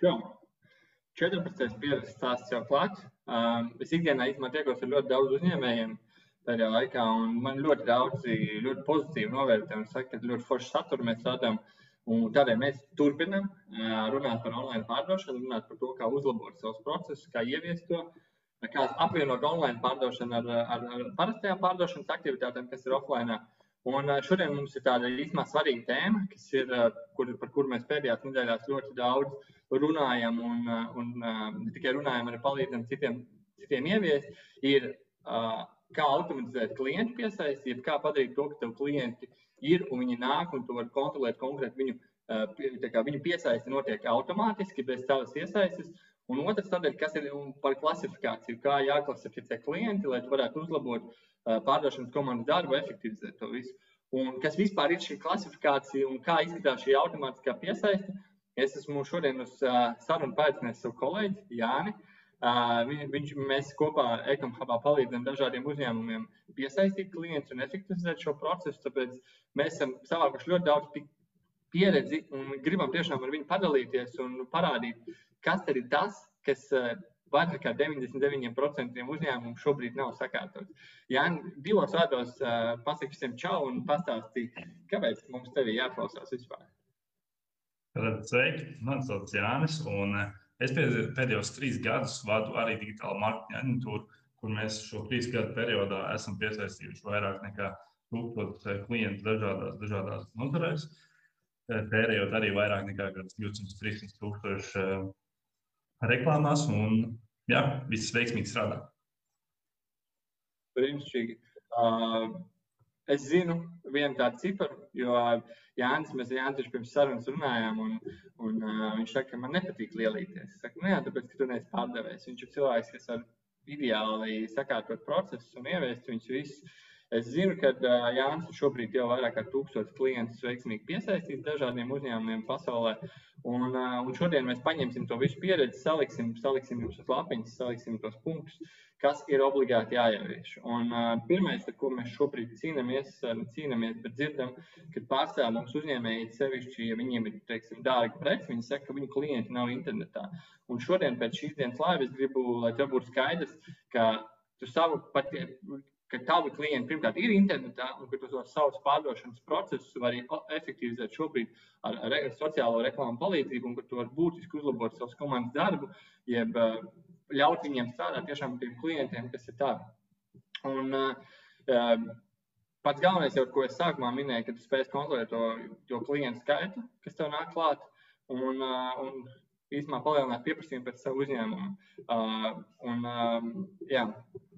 Čau! 14. pieredzes stāsts jau klāts. Um, es ikdienā īstenībā tiekos ar ļoti daudz uzņēmējiem tajā laikā, un man ļoti daudzi ļoti pozitīvi novērtē un saka, ka ļoti forši saturu mēs rādām. Un tādēļ mēs turpinām uh, runāt par online pārdošanu, runāt par to, kā uzlabot savus procesus, kā ieviest to, kā apvienot online pārdošanu ar, ar, ar parastajām pārdošanas aktivitātēm, kas ir offline. Un šodien mums ir tāda īstenībā svarīga tēma, ir, kur, par kuru mēs pēdējās nedēļās ļoti daudz runājam, un, un ne tikai runājam, arī palīdzam citiem, citiem ieviest, ir kā automatizēt klientu piesaisti, kā padarīt to, ka tev klienti ir un viņi nāk un tu vari kontrolēt konkrēti viņu, kā, viņu piesaisti notiek automātiski bez tavas iesaistes. Un otrs, tādēļ, kas ir par klasifikāciju, kā jāklasificē klienti, lai tu varētu uzlabot uh, pārdošanas komandas darbu, efektivizēt to visu. Un kas vispār ir šī klasifikācija un kā izskatās šī automātiskā piesaiste? Es esmu šodien uz uh, sarunu paaicinājis savu kolēģi Jāni. Uh, viņš, mēs kopā Ekamhubā palīdzam dažādiem uzņēmumiem piesaistīt klientus un efektivizēt šo procesu. Tāpēc mēs esam savākuši ļoti daudz pieredzi un gribam tiešām ar viņu padalīties un parādīt, kas ir tas, kas vairāk kā 99% uzņēmumu šobrīd nav sakārtots. Jā, divos vārdos uh, pasakot visiem čau un pastāstīt, kāpēc mums tevi jāklausās vispār. Sveiki, man sauc Jānis, un es pēdējos trīs gadus vadu arī digitālu marketinga aģentūru, kur mēs šo trīs gadu periodā esam piesaistījuši vairāk nekā tūkstotis klientu dažādās, dažādās nozarēs, tērējot arī vairāk nekā 200-300 tūkstoši reklāmās, un jā, viss veiksmīgi strādā. Brīnišķīgi. Uh, es zinu vienu tādu ciparu, jo Jānis, mēs Jānis pirms sarunas runājām, un, un uh, viņš saka, ka man nepatīk lielīties. Es saku, nu jā, tāpēc, ka tu neesi pārdevējs. Viņš ir cilvēks, kas var ideāli sakārtot procesus un ieviest viņus visus. Es zinu, ka Jānis šobrīd jau vairāk kā tūkstotis klientus veiksmīgi piesaistīs dažādiem uzņēmumiem pasaulē. Un, un šodien mēs paņemsim to visu pieredzi, saliksim, saliksim jums uz lapiņas, saliksim tos punktus, kas ir obligāti jāievieš. Un, pirmais, ar ko mēs šobrīd cīnāmies, cīnāmies, bet dzirdam, ka pārstāvjiem mums uzņēmēji sevišķi, ja viņiem ir teiksim, dārga preci, viņi saka, ka viņu klienti nav internetā. Un šodien pēc šīs dienas laiva es gribu, lai tev būtu skaidrs, ka tu savu pat ka tavi klienti pirmkārt ir internetā un ka tu tos savus pārdošanas procesus vari efektivizēt šobrīd ar, ar sociālo reklāmu palīdzību un ka tu vari būtiski uzlabot savus komandas darbu, jeb uh, ļaut viņiem strādāt tiešām tiem klientiem, kas ir tavi. Un, uh, pats galvenais, jau, ko es sākumā minēju, ka tu spēj kontrolēt to, to klientu skaitu, kas tev nāk klāt. Un, uh, un īstenībā palielināt pieprasījumu pēc savu uzņēmumu. Uh, un, um, jā,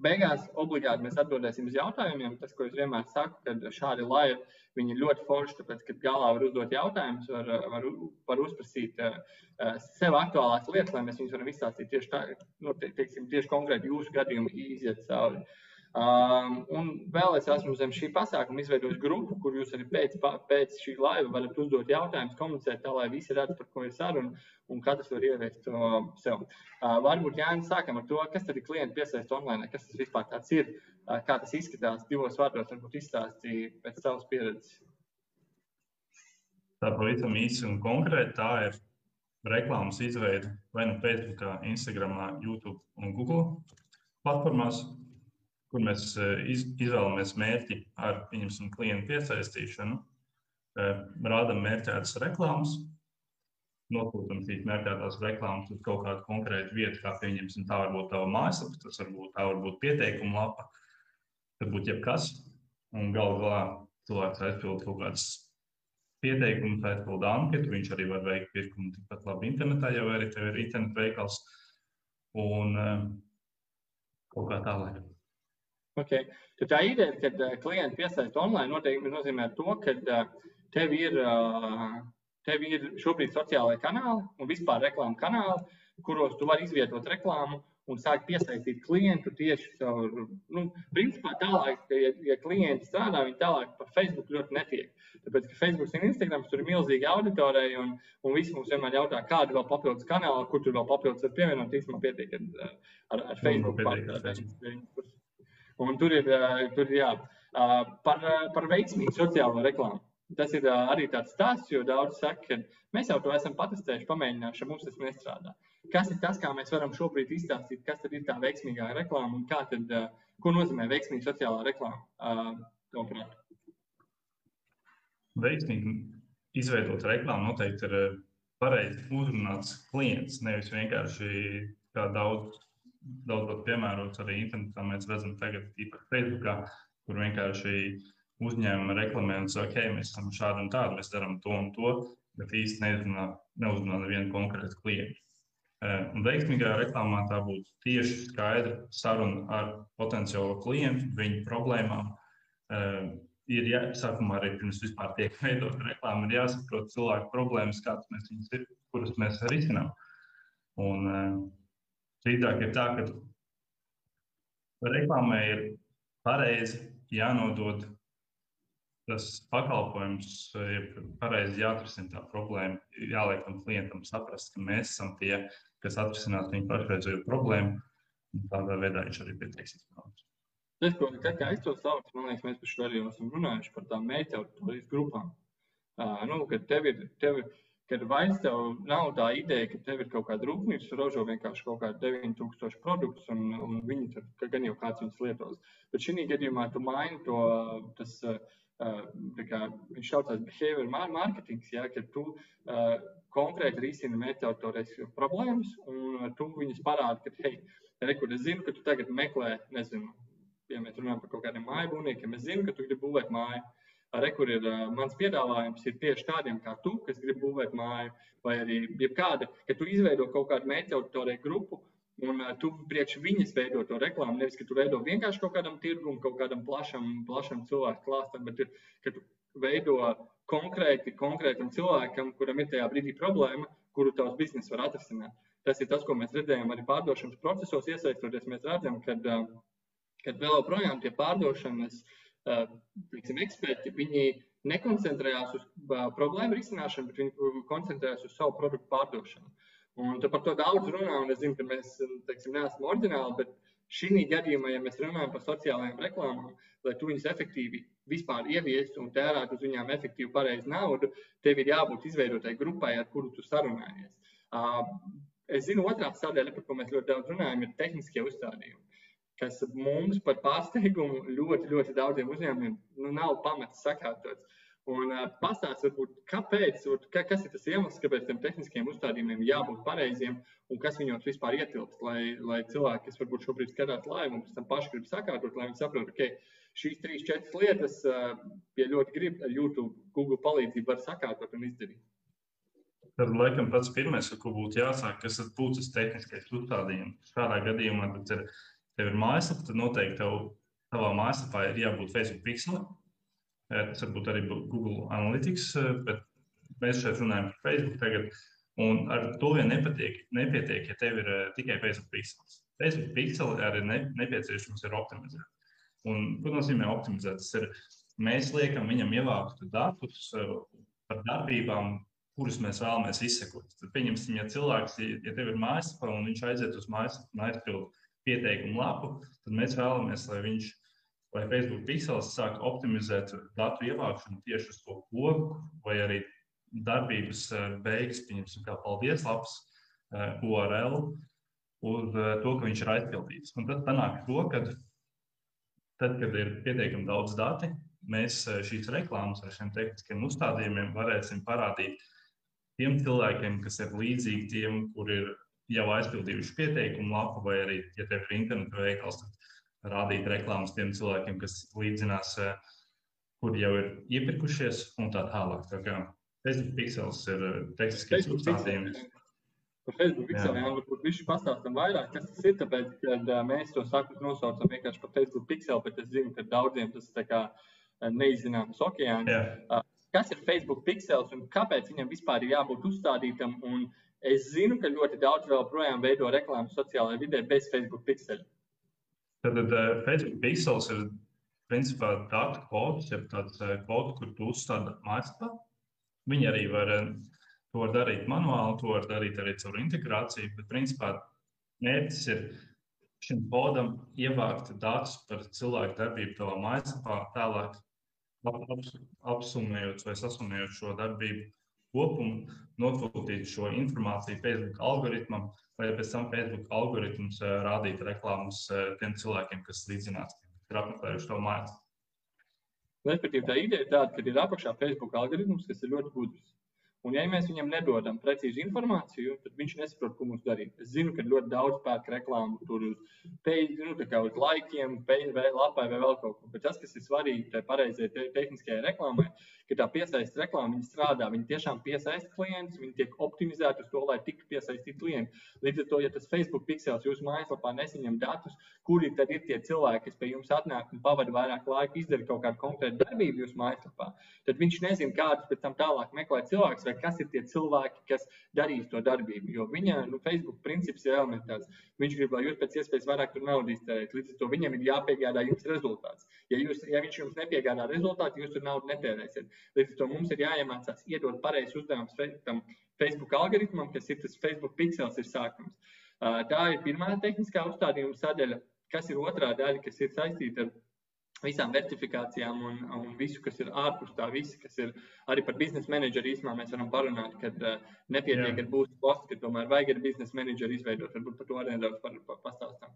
beigās obligāti mēs atbildēsim uz jautājumiem. Tas, ko es vienmēr saku, kad šādi laivi viņi ir ļoti forši, tāpēc, ka galā var uzdot jautājumus, var, var, var uzprasīt uh, sev aktuālās lietas, lai mēs viņus varam izstāstīt tieši tā, nu, te, teiksim, tieši konkrēti jūsu gadījumu iziet cauri. Uh, Um, un vēl es esmu zem šī pasākuma izveidojis grupu, kur jūs arī pēc, pēc šī laiva varat uzdot jautājumus, komunicēt tā, lai visi redz, par ko ir saruna, un katrs var ieviest to sev. Uh, varbūt Jānis sākam ar to, kas tad ir klienti piesaist online, kas tas vispār tāds ir, uh, kā tas izskatās divos vārdos, varbūt izstāstīja pēc savas pieredzes. Tā pavisam īsi un konkrēti tā ir reklāmas izveide vai nu Facebook, Instagram, YouTube un Google platformās kur mēs eh, izvēlamies mērķi ar pieņemsim, klientu piesaistīšanu, eh, rādām mērķētas reklāmas, nosūtām šīs mērķētās reklāmas uz kaut kādu konkrētu vietu, kā pieņemsim, tā var būt tava mājaslapa, tas varbūt tā var būt pieteikuma lapa, tas būtu jebkas. Un galu galā cilvēks aizpild kaut kādas pieteikumus, aizpild anketu, viņš arī var veikt pirkumu tikpat labi internetā, jau arī tev ir internet veikals un um, kaut kā tālāk. Okay. Tad tā ideja, kad uh, klienti piesaista online, noteikti nozīmē to, ka uh, tev ir, uh, tev ir šobrīd sociālai kanāli un vispār reklāmas kanāli, kuros tu vari izvietot reklāmu un sākt piesaistīt klientu tieši caur, nu, principā tālāk, ka, ja, ja klienti strādā, viņi tālāk pa Facebook ļoti netiek. Tāpēc, ka Facebook un Instagram tur ir milzīgi auditorija, un, un visi mums vienmēr jautā, kādi vēl papildus kanāli, kur tur vēl papildus var pievienot, īstenībā pietiek ar, ar, ar Facebook. Un tur ir, tur ir jā, par, par veiksmīgu sociālo reklāmu. tas ir arī tāds stāsts, jo daudz saka, ka mēs jau to esam patestējuši, pamēģinājuši, mums tas nestrādā. Kas ir tas, kā mēs varam šobrīd izstāstīt, kas tad ir tā veiksmīgā reklāma un kā tad, ko nozīmē veiksmīga sociālā reklāma? Tavuprāt? Veiksmīgi izveidot reklāmu noteikti ir pareizi uzrunāts klients, nevis vienkārši kā daudz, daudz piemērots arī internetā. Mēs redzam tagad, īpaši Facebookā, kur vienkārši uzņēmumi reklamē un saka, hei, mēs esam šādi un tādi, mēs darām to un to, bet īsti neuzrunā, neuzrunā nevienu konkrētu klientu. Un veiksmīgā reklāmā tā būtu tieši skaidra saruna ar potenciālo klientu, viņu problēmām. Ir jāsākumā arī pirms vispār tiek veidot reklāma, ir jāsaprot cilvēku problēmas, kādas mēs viņus ir, kuras mēs risinām. Un Citāk ir tā, ka reklāmai ir pareizi jānodod tas pakalpojums, ir pareizi jāatrisina tā problēma. Jāliek tam klientam saprast, ka mēs esam tie, kas atrisinās viņa pašreizējo problēmu. Tādā veidā viņš arī pieteiksies. Tas, ko es to saucu, man liekas, mēs par šo arī esam runājuši par tām meitu auditorijas grupām. Uh, nu, kad tev ir, tev ir kad vairs tev nav tā ideja, ka tev ir kaut kāda rūpnīca, kas ražo vienkārši kaut kādu 9000 produktus, un, un viņi tur gan jau kāds viņus lietos. Bet šī gadījumā tu maini to, tas, kā, viņš saucās behavior marketing, ja, ka tu uh, konkrēti risini mērķautorēs problēmas, un tu viņus parādi, ka, hei, rekur, es zinu, ka tu tagad meklē, nezinu, ja mēs runājam par kaut kādiem māju būvniekiem, es zinu, ka tu gribi būvēt māju Re, kur ir uh, mans piedāvājums, ir tieši tādiem kā tu, kas grib būvēt māju, vai arī jebkāda, ka tu izveido kaut kādu mērķa auditoriju grupu, un tu priekš viņas veido to reklāmu. Nevis, ka tu veido vienkārši kaut kādam tirgum, kaut kādam plašam, plašam cilvēku klāstam, bet ka tu veido konkrēti konkrētam cilvēkam, kuram ir tajā brīdī problēma, kuru tavs biznesa var atrisināt. Tas ir tas, ko mēs redzējām arī pārdošanas procesos, iesaistoties. Mēs redzam, ka uh, vēl joprojām tie pārdošanas uh, teiksim, eksperti, viņi nekoncentrējās uz problēmu risināšanu, bet viņi koncentrējās uz savu produktu pārdošanu. Un par to daudz runā, un es zinu, ka mēs teiksim, neesam oriģināli, bet šī gadījumā, ja mēs runājam par sociālajām reklāmām, lai tu viņus efektīvi vispār ieviestu un tērētu uz viņām efektīvu pareizu naudu, tev ir jābūt izveidotai grupai, ar kuru tu sarunājies. Es zinu, otrā sadaļa, par ko mēs ļoti daudz runājam, ir tehniskie uzstādījumi kas mums par pārsteigumu ļoti, ļoti daudziem uzņēmumiem nu, nav pamats sakārtots. Un uh, pastāstiet, kāpēc, ka, kas ir tas iemesls, kāpēc tam tehniskiem uzstādījumiem jābūt pareiziem un kas viņos vispār ietilpst, lai, lai cilvēki, kas varbūt šobrīd skatās laivu un pēc tam paši grib sakārtot, lai viņi saprotu, ka okay, šīs trīs, četras lietas, uh, ja ļoti grib, ar YouTube, Google palīdzību var sakārtot un izdarīt. Tad, laikam, pats pirmais, ar ko būtu jāsāk, kas būtu tas tehniskais uzstādījums. Šādā gadījumā tas ir tev ir mājaslapa, tad noteikti tev, tavā mājaslapā ir jābūt Facebook pixelim. Tas varbūt arī Google Analytics, bet mēs šeit runājam par Facebook tagad. Un ar to vien nepietiek, nepietiek ja tev ir tikai Facebook pixels. Facebook pixeli arī ne, nepieciešams ir optimizēt. Un, ko nozīmē optimizēt? Tas ir, mēs liekam viņam ievākt datus par darbībām, kurus mēs vēlamies izsekot. Tad, pieņemsim, ja cilvēks, ja tev ir mājaslapa un viņš aiziet uz mājaslapu un aizpild pieteikumu lapu, tad mēs vēlamies, lai viņš, lai Facebook pixels sāk optimizēt datu ievākšanu tieši uz to pogu vai arī darbības eh, beigas, pieņemsim, kā paldies lapas eh, URL, uz eh, to, ka viņš ir aizpildīts. Un tad panāk to, ka tad, kad ir pietiekami daudz dati, mēs šīs reklāmas ar šiem tehniskiem uzstādījumiem varēsim parādīt tiem cilvēkiem, kas ir līdzīgi tiem, kur ir jau aizpildījuši pieteikumu lapu, vai arī, ja tev ir interneta veikals, tad rādīt reklāmas tiem cilvēkiem, kas līdzinās, eh, kur jau ir iepirkušies un tā tālāk. Tā kā Facebook pixels ir eh, tehniskais uzstādījums. Par Facebook pixeliem varbūt viņš pastāstam vairāk, kas tas ir, tāpēc, ka uh, mēs to sakot nosaucam vienkārši par Facebook pixeli, bet es zinu, ka daudziem tas tā kā neizzināms okeāns. Uh, kas ir Facebook pixels un kāpēc viņam vispār ir jābūt uzstādītam un Es zinu, ka ļoti daudz vēl projām veido reklāmu sociālajā vidē bez Facebook pixeļa. Tad uh, Facebook pixels ir principā datu kods, ja tāds uh, kods, kur tu uzstādi mājaslapā. Viņi arī var uh, to var darīt manuāli, to var darīt arī caur integrāciju, bet principā mērķis ir šim kodam ievākt datus par cilvēku darbību tavā mājaslapā, tālāk apsumējot vai sasumējot šo darbību kopumu, nosūtīt šo informāciju Facebook algoritmam, lai pēc tam Facebook algoritms rādītu reklāmas tiem cilvēkiem, kas līdzinās, ir apmeklējuši to mājas. Respektīvi, tā ideja ir tāda, ka ir apakšā Facebook algoritms, kas ir ļoti gudrs. Un, ja mēs viņam nedodam precīzi informāciju, tad viņš nesaprot, ko mums darīt. Es zinu, ka ļoti daudz pērk reklāmu tur uz, page, nu, uz laikiem, vai lapai vai vēl kaut ko. Bet tas, kas ir svarīgi tai pareizajai te, tehniskajai reklāmai, ka tā piesaistīta reklāma strādā. Viņi tiešām piesaista klientus, viņi tiek optimizēti uz to, lai tiktu piesaistīti klienti. Līdz ar to, ja tas Facebook pixels jūsu mājaslapā nesaņem datus, kuri tad ir tie cilvēki, kas pie jums atnāk un pavada vairāk laika, izdara kaut kādu konkrētu darbību jūsu mājaslapā, tad viņš nezina, kādus pēc tam tālāk meklēt cilvēkus, vai kas ir tie cilvēki, kas darīs to darbību. Jo viņa nu, Facebook princips ir elementārs. Viņš grib, lai jūs pēc iespējas vairāk tur naudas iztērējat. Līdz ar to viņam ir jāpiegādā jums rezultāts. Ja, jūs, ja viņš jums nepiegādā rezultātu, jūs tur naudu netērēsiet. Līdz ar to mums ir jāiemācās iedot pareizi uzdevumus tam Facebook algoritmam, kas ir tas Facebook pixels, ir sākums. Tā ir pirmā tehniskā uzstādījuma sadaļa, kas ir otrā daļa, kas ir saistīta ar visām certifikācijām un, un visu, kas ir ārpus tā visa, kas ir arī par biznesa menedžeru īstenībā mēs varam parunāt, ka uh, nepietiek ar būtu postu, ka tomēr vajag ar biznesa menedžeru izveidot. Varbūt par to arī nedaudz par, par, pastāstām.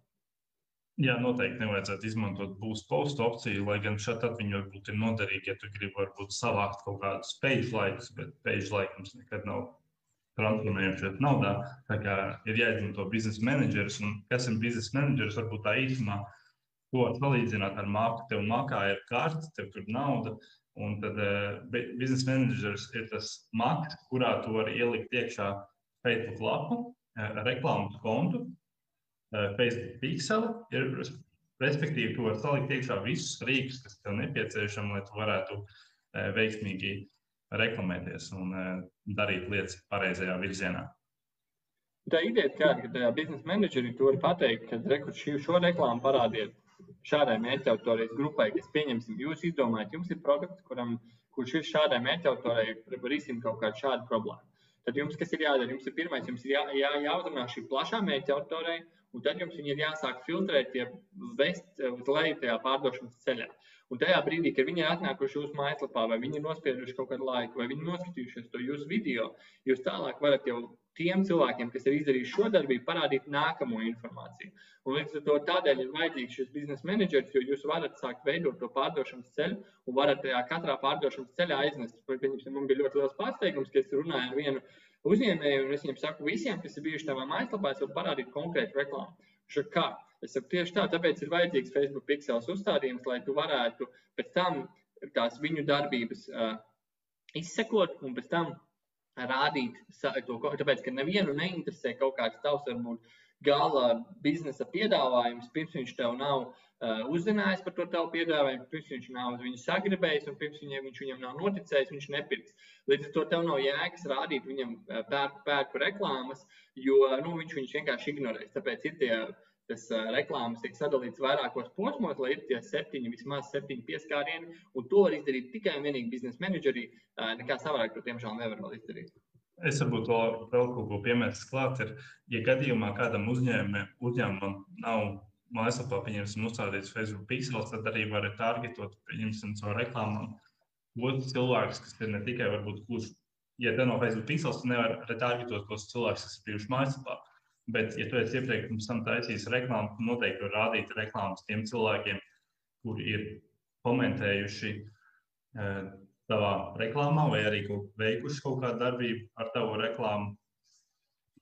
Jā, noteikti nevajadzētu izmantot būs postu opciju, lai gan šeit viņi varbūt ir noderīgi, ja tu gribi varbūt savākt kaut kādus page laikus, bet page laikums nekad nav transformējams šeit naudā. Tā kā ir jāizmanto biznesa menedžers, un kas ir biznesa menedžers, varbūt tā īsumā, ko salīdzināt ar māku. Tev mākā ir karta, tev tur nauda, un tad uh, biznesa menedžers ir tas maks, kurā tu vari ielikt iekšā Facebook lapu, uh, reklāmas kontu, Eh, Facebook pixeli. Ir, respektīvi, tu vari salikt iekšā visus rīkus, kas tev nepieciešami, lai tu varētu eh, veiksmīgi reklamēties un eh, darīt lietas pareizajā virzienā. Tā ideja ir tāda, ka tajā biznesa menedžerī tu vari pateikt, ka rekur, šo reklāmu parādiet šādai mērķautorijas grupai, kas pieņemsim, jūs izdomājat, jums ir produkts, kuram, kurš ir šādai mērķautorei risina kaut kādu šādu problēmu. Tad jums, kas ir jādara, jums ir pirmais, jums ir jā, jā, jāuzrunā šī plašā mērķautorei, un tad jums ir jāsāk filtrēt, tie vest uz leju tajā pārdošanas ceļā. Un tajā brīdī, kad viņi ir atnākuši jūsu mājaslapā, vai viņi ir nospieduši kaut kādu laiku, vai viņi ir noskatījušies to jūsu video, jūs tālāk varat jau tiem cilvēkiem, kas ir izdarījuši šo darbību, parādīt nākamo informāciju. Un līdz ar to tādēļ ir vajadzīgs šis biznesa menedžers, jo jūs varat sākt veidot to pārdošanas ceļu un varat tajā katrā pārdošanas ceļā aiznest. Man bija ļoti liels pārsteigums, ka es runāju ar vienu uzņēmēju, un es viņiem saku, visiem, kas ir bijuši tavā mājaslapā, es varu parādīt konkrētu reklāmu. Šo kā? Es saku, tieši tā, tāpēc ir vajadzīgs Facebook pixels uzstādījums, lai tu varētu pēc tam tās viņu darbības uh, izsekot un pēc tam rādīt to, tāpēc, ka nevienu neinteresē kaut kāds tavs, varbūt, gala biznesa piedāvājums, pirms viņš tev nav uh, uzzinājis par to tavu piedāvājumu, pirms viņš nav uz viņu sagribējis un pirms viņam, viņš viņam nav noticējis, viņš nepirks. Līdz ar to tev nav jēgas rādīt viņam pērku, pērku reklāmas, jo nu, viņš viņus vienkārši ignorēs. Tāpēc ir tie tas uh, reklāmas tiek sadalīts vairākos posmos, lai ir tie septiņi, vismaz septiņi pieskārieni, un to var izdarīt tikai un vienīgi biznesa menedžerī. Uh, nekā savādāk to, diemžēl, nevar vēl izdarīt. Es varbūt vēl, vēl kaut ko piemērstu klāt. Ir, ja gadījumā kādam uzņēmumam, uzņēmumam nav mājaslapā, pieņemsim, uzstādīts Facebook pixels, tad arī var targetot, pieņemsim, caur reklāmām. Otrs cilvēks, kas ir ne tikai, varbūt, kurš, ja te no Facebook pixels, nevar retargetot tos cilvēkus, kas ir bijuši mājaslapā. Bet, ja tu esi iepriekš pirms tam taisījis reklāmu, tad noteikti var rādīt reklāmas tiem cilvēkiem, kuri ir komentējuši eh, tavā reklāmā, vai arī veikuši kaut kādu darbību ar tavu reklāmu.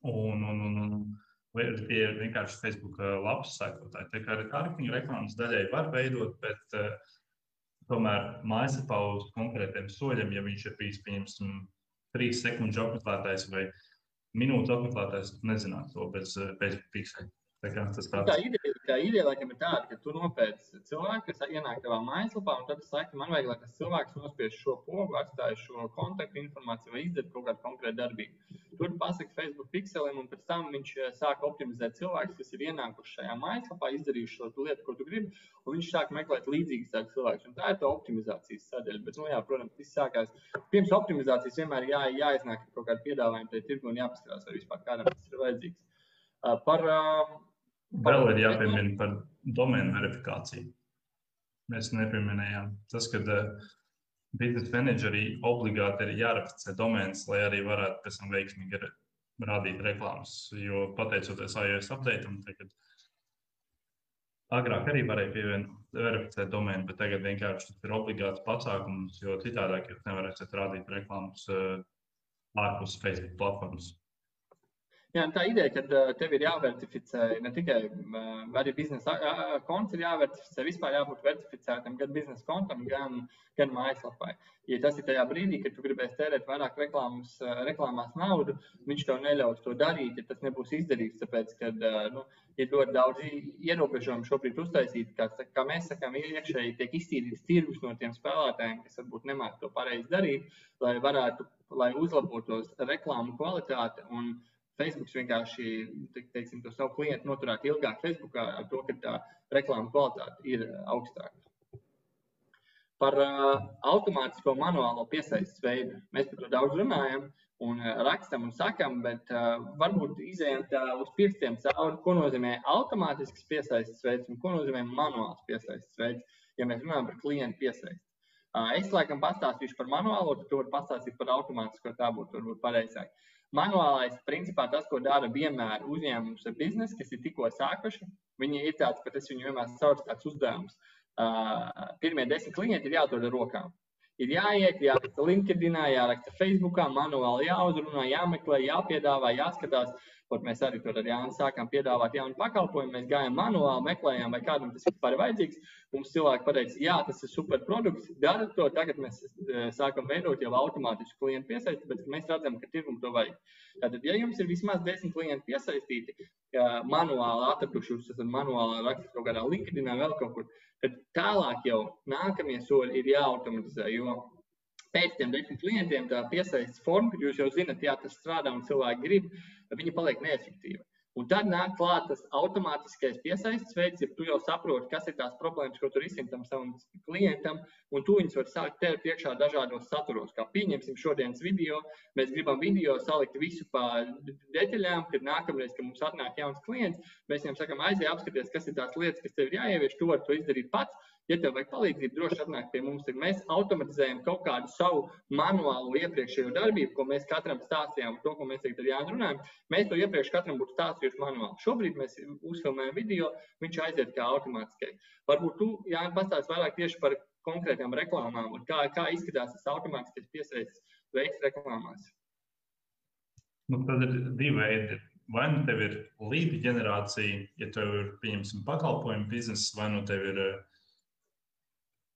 Un, un, un, un, vai tie ir vienkārši Facebook uh, lapas sekotāji. Tā kā arī tarifņu reklāmas daļai var veidot, bet uh, tomēr mājaslapā uz konkrētiem soļiem, ja viņš ir bijis, pieņemsim, trīs sekundžu apmeklētājs vai minūtes apmeklētājs, nezinātu to bez, bez pixeļa. Tā, tā ideja, tā ideja laikam ir tāda, ka tu nopēc cilvēku, kas ienāk tavā mājaslapā, un tad tu saki, man vajag, lai tas cilvēks nospiež šo pogu, atstāj šo kontaktu informāciju vai izdara kaut kādu konkrētu darbību. Tur pasaka Facebook pixelim, un pēc tam viņš eh, sāk optimizēt cilvēkus, kas ir ienākuši šajā mājaslapā, izdarījuši šo lietu, ko tu gribi, un viņš sāk meklēt līdzīgus cilvēkus. Un tā ir tā optimizācijas sadaļa. Bet, nu, jā, protams, viss sākās. Pirms optimizācijas vienmēr jā, jāiznāk kaut kāda piedāvājuma pie tirgu un jāpaskatās, vai vispār kādam tas ir vajadzīgs. Par Vēl ir jāpiemina par domēnu verifikāciju. Mēs nepieminējām tas, ka biznesa menedžerī obligāti ir jāraksta domēns, lai arī varētu pēc tam veiksmīgi rādīt reklāmas. Jo pateicoties iOS updateam, tagad agrāk arī varēja pievienot verificēt domēnu, bet tagad vienkārši tas ir obligāts pasākums, jo citādāk jūs nevarēsiet rādīt reklāmas ārpus Facebook platformas. Jā, tā ideja, ka tev ir jāvertificē ne tikai arī biznesa konts, ir jāvertificē, vispār jābūt vertificētam gan biznesa kontam, gan, gan mājaslapai. Ja tas ir tajā brīdī, kad tu gribēsi tērēt vairāk reklāmas, reklāmās naudu, viņš tev neļaus to darīt, ja tas nebūs izdarīts. Tāpēc, ka nu, ir ļoti daudz ierobežojumu šobrīd uztaisīt, kā, kā mēs sakām, iekšēji tiek iztīrīts tirgus no tiem spēlētājiem, kas varbūt nemāk to pareizi darīt, lai varētu, lai uzlabotos reklāmu kvalitāte. Un, Facebook vienkārši teiksim, to savu klientu noturētu ilgāk Facebookā ar to, ka tā reklāmas kvalitāte ir augstāka. Par uh, automātisko manuālo piesaistes veidu mēs par to daudz runājam un uh, rakstam un sakam, bet uh, varbūt izējām uz pirkstiem cauri, ko nozīmē automātisks piesaistes veids un ko nozīmē manuāls piesaistes veids, ja mēs runājam par klientu piesaisti. Uh, es laikam pastāstīšu par manuālo, tad tu vari pastāstīt par automātisko, tā būtu varbūt pareizāk. Uh, Manuālais, principā, tas, ko dara vienmēr uzņēmums ar biznesu, kas ir tikko sākuši, viņi ir tāds, pat es viņu vienmēr saucu tāds uzdevums. Uh, pirmie desmit klienti ir jāatrod ar rokām. Ir jāiet, jāraksta LinkedIn, jāraksta Facebook, manuāli jāuzrunā, jāmeklē, jāpiedāvā, jāskatās. Pat mēs arī tur ar Jānu sākām piedāvāt jaunu pakalpojumu. Mēs gājām manuāli, meklējām, vai kādam tas vispār ir vajadzīgs. Mums cilvēki pateica, jā, tas ir super produkts, dara to. Tagad mēs e, sākam veidot jau automātisku klientu piesaisti, bet mēs redzam, ka tirgum to vajag. Tātad, ja jums ir vismaz desmit klienti piesaistīti, manuāli atradušus, tad manuāli rakstīt kaut kādā LinkedIn, vēl kaut kur, tad tālāk jau nākamie soļi ir jāautomatizē. Jo pēc tam desmit klientiem tā piesaistes forma, kad jūs jau zinat, jā, tas strādā un cilvēki grib, viņa paliek neefektīva. Un tad nāk klāt tas automātiskais piesaistes veids, ja tu jau saproti, kas ir tās problēmas, ko tu risini tam savam klientam, un tu viņus vari sākt tērt iekšā dažādos saturos. Kā pieņemsim šodienas video, mēs gribam video salikt visu pa detaļām, kad nākamreiz, kad mums atnāk jauns klients, mēs viņam sakam, aiziet apskaties, kas ir tās lietas, kas tev ir jāievieš, tu vari to izdarīt pats. Ja tev vajag palīdzību, droši atnāk pie mums, mēs automatizējam kaut kādu savu manuālu iepriekšējo darbību, ko mēs katram stāstījām, to, ko mēs tagad ar Jānu runājam. Mēs to iepriekš katram būtu stāstījuši manuāli. Šobrīd mēs uzfilmējam video, viņš aiziet kā automātiski. Varbūt tu, Jāni, pastāst vairāk tieši par konkrētām reklāmām un kā, kā izskatās tas automātiskais piesaistes veids reklāmās. Nu, tad ir divi veidi vai nu tev ir līdzi ģenerācija, ja tev ir, pieņemsim, pakalpojumu biznesa, vai nu tev ir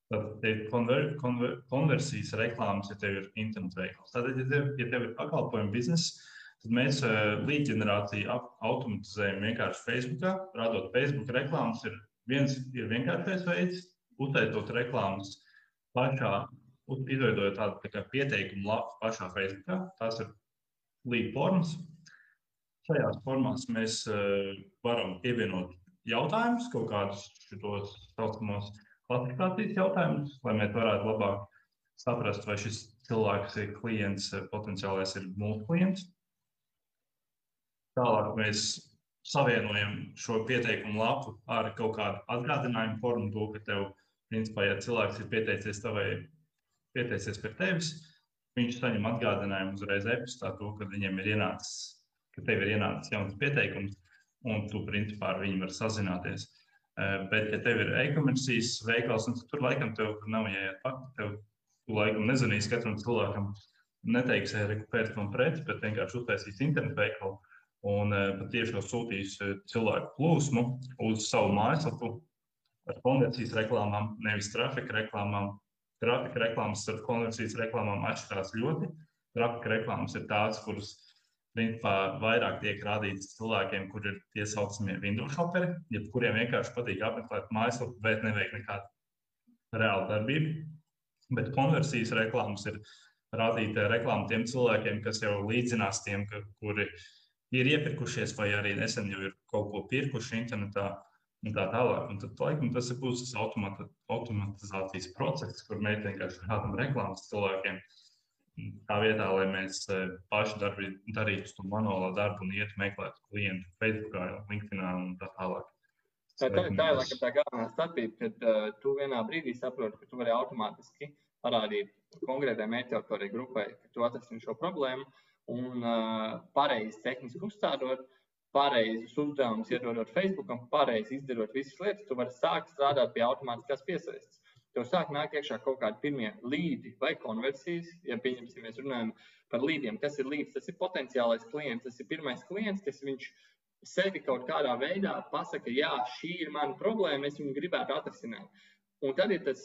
Tad ir konver, konver, konversijas reklāmas, ja tev ir interneta veikals. Tātad, ja tev, ja tev ir pakalpojumu biznesa, tad mēs uh, eh, līdzģenerāciju automatizējam vienkārši Facebookā. Radot Facebook reklāmas, ir viens ir vienkāršais veids, uztaisot reklāmas pašā, izveidojot tādu tā kā pieteikumu lapu pašā Facebookā. Tās ir līdz formas. Šajās formās mēs uh, varam pievienot jautājumus, kaut kādus šos saucamos klasifikācijas jautājumus, lai mēs varētu labāk saprast, vai šis cilvēks ir klients, potenciālais ir mūsu klients. Tālāk mēs savienojam šo pieteikumu lapu ar kaut kādu atgādinājumu formu, to, ka tev, principā, ja cilvēks ir pieteicies tavai, pieteicies pie tevis, viņš saņem atgādinājumu uzreiz e-pastā to, ka viņam ir ienācis, ka tev ir ienācis jauns pieteikums, un tu, principā, ar viņu var sazināties. Eh, bet, ja tev ir e-komercijas veikals, tad tur laikam tev nav jāiet pakaļ. Tev tu laikam nezvanīs katram cilvēkam, neteiks, rekupēt man preci, bet vienkārši uztaisīs internetu veikalu un eh, patiešām sūtīs eh, cilvēku plūsmu uz savu mājaslapu ar konversijas reklāmām, nevis trafika reklāmām. Trafika reklāmas ar konversijas reklāmām atšķirās ļoti. Trafika reklāmas ir tādas, kuras principā vairāk tiek rādīts cilvēkiem, kur ir tie saucamie Windows shoperi, ja kuriem vienkārši patīk apmeklēt mājaslapu, bet neveikt nekādu reālu darbību. Bet konversijas reklāmas ir rādīta reklāma tiem cilvēkiem, kas jau līdzinās tiem, ka, kuri ir iepirkušies vai arī nesen jau ir kaut ko pirkuši internetā un tā tālāk. Un tad, laikam, tas būs tas automata, automatizācijas process, kur mēs vienkārši rādām reklāmas cilvēkiem. Uh, tā vietā, lai mēs e, paši darbi, darītu to manuālo darbu un ietu meklēt klientu Facebook, LinkedIn un tā tālāk. Tā, tā, tā ir laikam, tā galvenā starpība, kad uh, tu vienā brīdī saproti, ka tu vari automātiski parādīt konkrētai mērķautorija grupai, ka tu atrisini šo problēmu un uh, pareizi tehniski uzstādot, pareizus uzdevumus iedodot Facebookam, pareizi izdarot visas lietas, tu vari sākt strādāt pie automātiskās piesaistes. Tev sāk nākt iekšā kaut kādi pirmie līdi vai konversijas. Ja pieņemsim, mēs runājam par līdiem, kas ir līdz, tas ir potenciālais klients, tas ir pirmais klients, kas viņš sevi kaut kādā veidā pasaka, jā, šī ir mana problēma, es viņu gribētu atrisināt. Un tad ir tas,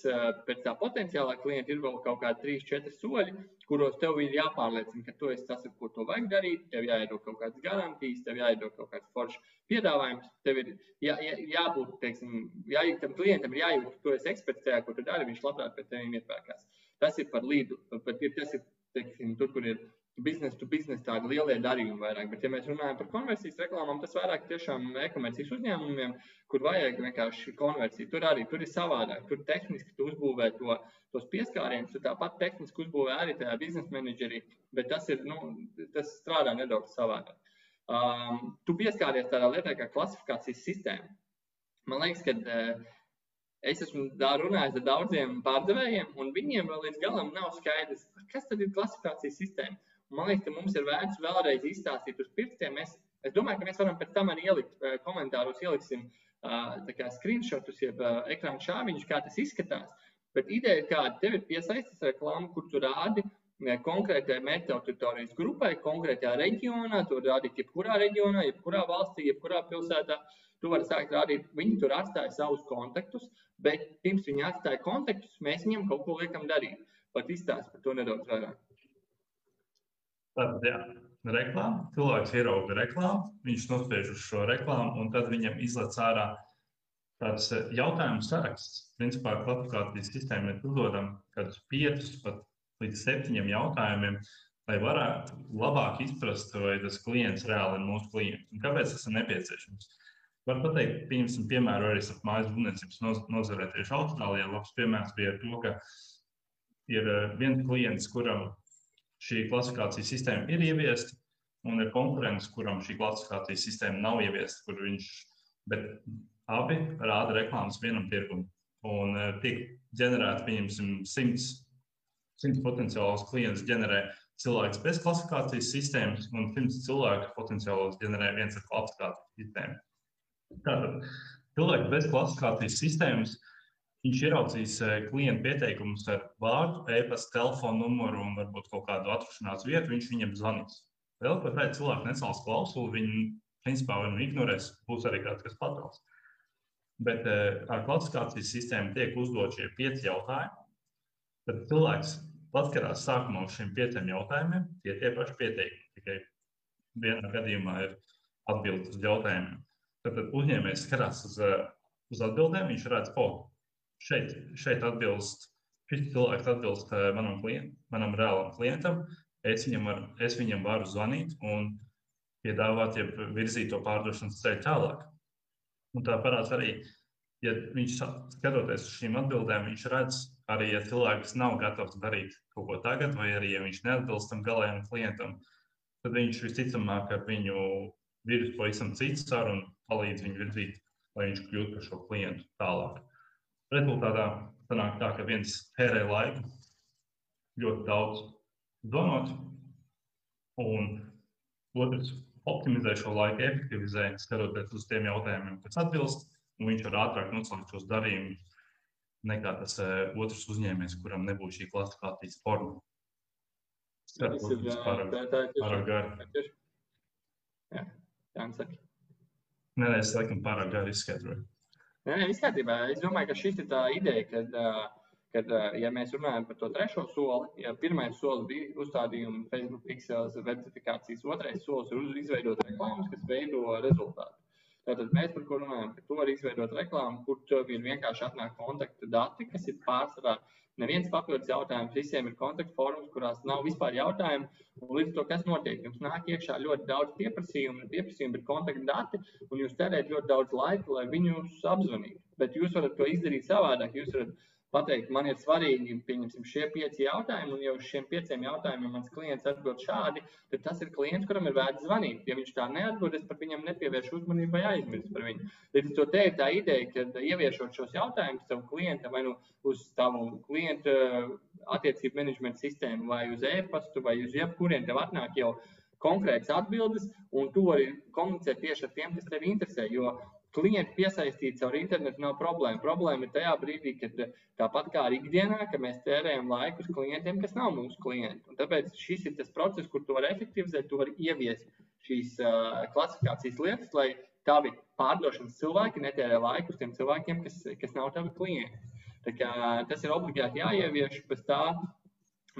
pēc tā potenciālā klienta, ir vēl kaut kādi trīs, četri soļi, kuros tev ir jāpārliecina, ka tu esi tas, ar ko to vajag darīt. Tev jāiedod kaut kādas garantijas, tev jāiedod kaut kāds foršs piedāvājums. Tev ir jā, jā, jābūt, teiksim, jājūt tam klientam, ir jājūt, ka tu esi eksperts tajā, ko tu dari, viņš labprāt pēc tevis iepērkās. Tas ir par līdu, bet ir, tas ir, teiksim, tur, kur ir biznesa to biznesa tādi lielie darījumi vairāk. Bet, ja mēs runājam par konversijas reklāmām, tas vairāk tiešām e-komercijas uzņēmumiem, kur vajag vienkārši konversiju. Tur arī tur ir savādāk. Tur tehniski tu uzbūvē to, tos pieskārienus, tu tāpat tehniski uzbūvē arī tajā biznesa menedžerī, bet tas, ir, nu, tas strādā nedaudz savādāk. Um, tu pieskāries tādā lietā kā klasifikācijas sistēma. Man liekas, ka uh, es esmu runājis ar daudziem pārdevējiem, un viņiem vēl līdz galam nav skaidrs, kas tad ir klasifikācijas sistēma. Man liekas, ka mums ir vērts vēlreiz izstāstīt uz pirkstiem. Mēs, es domāju, ka mēs varam pēc tam arī ielikt eh, komentāros, ieliksim uh, screenshotus, jeb uh, ekrāna šāviņus, kā tas izskatās. Bet ideja ir kāda, tev ir piesaistīts reklāma, kur tu rādi konkrētai mērķauditorijas grupai, konkrētajā reģionā, to rādīt jebkurā reģionā, jebkurā valstī, jebkurā pilsētā. Tu vari sākt rādīt, viņi tur atstāja savus kontaktus, bet pirms viņi atstāja kontaktus, mēs viņiem kaut ko liekam darīt. Pat izstāst par to nedaudz vairāk. Tātad, jā, reklāma. Cilvēks ierauga reklāmu, viņš nospiež uz šo reklāmu, un tad viņam izlaiž ārā tāds eh, jautājumu saraksts. Principā klasifikācijas sistēma ir uzdodama kādus piecus pat līdz septiņiem jautājumiem, lai varētu labāk izprast, vai tas klients reāli ir mūsu klients un kāpēc tas ir nepieciešams. Var pateikt, pieņemsim, piemēru arī ar mājas būvniecības nozarē. Tieši Austrālijā labs piemērs bija to, ka ir eh, viens klients, kuram šī klasifikācijas sistēma ir ieviesta, un ir konkurents, kuram šī klasifikācijas sistēma nav ieviesta, kur viņš, abi rāda reklāmas vienam tirgumam. Un uh, tiek ģenerēta, pieņemsim, simts, simts potenciālos klientus ģenerē cilvēks bez klasifikācijas sistēmas, un simts cilvēku potenciālos ģenerē viens ar klasifikācijas sistēmu. Tātad cilvēki bez klasifikācijas sistēmas uh, Viņš ieraudzīs eh, klientu pieteikumus ar vārdu, e-pasta, telefonu numuru un varbūt kaut kādu atrašanās vietu. Viņš viņam zvanīs. Vēl par tādu cilvēku necels klausuli, viņi principā vai nu ignorēs, būs arī kāds, kas patrauc. Bet eh, ar klasifikācijas sistēmu tiek uzdot šie pieci jautājumi. Tad cilvēks atkarās sākumā uz šiem pieciem jautājumiem, tie tie paši pieteikumi. Tikai vienā gadījumā ir atbildes uz jautājumiem. Tad uzņēmējs skatās uz, eh, uz atbildēm, viņš redz, ko oh, šeit, šeit atbilst, šis cilvēks atbilst eh, manam, klient, manam reālam klientam. Es viņam, var, es viņam varu zvanīt un piedāvāt, ja virzīt to pārdošanas ceļu tālāk. Un tā parādās arī, ja viņš skatoties uz šīm atbildēm, viņš redz arī, ja cilvēks nav gatavs darīt kaut ko tagad, vai arī, ja viņš neatbilst tam galējam klientam, tad viņš visticamāk ar viņu virs pavisam citu sarunu palīdz viņu virzīt, lai viņš kļūtu par šo klientu tālāk. Rezultātā sanāk tā, ka viens tērē laiku ļoti daudz zvanot, un otrs optimizē šo laiku, efektivizē, skatoties uz tiem jautājumiem, kas atbilst, un viņš var ātrāk noslēgt šos darījumus nekā tas uh, otrs uzņēmējs, kuram nebūs šī klasifikācijas forma. Skatoties pārāk, pārāk gari. Jā, Jānis saka. Nē, es laikam pārāk gari izskaidroju. Nē, viss kārtībā. Es domāju, ka šī ir tā ideja, kad, kad, ja mēs runājam par to trešo soli, ja pirmais solis bija uzstādījuma Facebook pixels verifikācijas, otrais solis ir izveidot reklāmas, kas veido rezultātu. Tātad mēs par ko runājam, ka to var izveidot reklāmu, kur tev ir vienkārši atnāk kontaktu dati, kas ir pārsvarā Neviens papildus jautājums, visiem ir kontaktu formas, kurās nav vispār jautājumu. Līdz ar to, kas notiek, jums nāk iekšā ļoti daudz pieprasījumu, pieprasījumu ir kontaktu dati, un jūs terējat ļoti daudz laika, lai viņus apzvanītu. Bet jūs varat to izdarīt savādāk. Jūs varat pateikt, man ir svarīgi, pieņemsim, šie pieci jautājumi, un jau uz šiem pieciem jautājumiem mans klients atbild šādi, tad tas ir klients, kuram ir vērts zvanīt. Ja viņš tā neatbild, es par viņam nepievēršu uzmanību vai aizmirsu par viņu. Līdz ar to te ir tā ideja, ka ieviešot šos jautājumus savu klientam vai nu uz tavu klientu attiecību menedžmenta sistēmu vai uz e-pastu vai uz jebkuriem tev atnāk jau konkrētas atbildes, un tu vari komunicēt tieši ar tiem, kas tevi interesē. Jo klienti piesaistīt caur internetu nav problēma. Problēma ir tajā brīdī, kad eh, tāpat kā arī ikdienā, ka mēs tērējam laiku uz klientiem, kas nav mūsu klienti. Un tāpēc šis ir tas process, kur tu vari efektivizēt, tu vari ieviest šīs uh, klasifikācijas lietas, lai tavi pārdošanas cilvēki netērē laiku uz tiem cilvēkiem, kas, kas nav tavi klienti. Kā, tas ir obligāti jāievieš, bez tā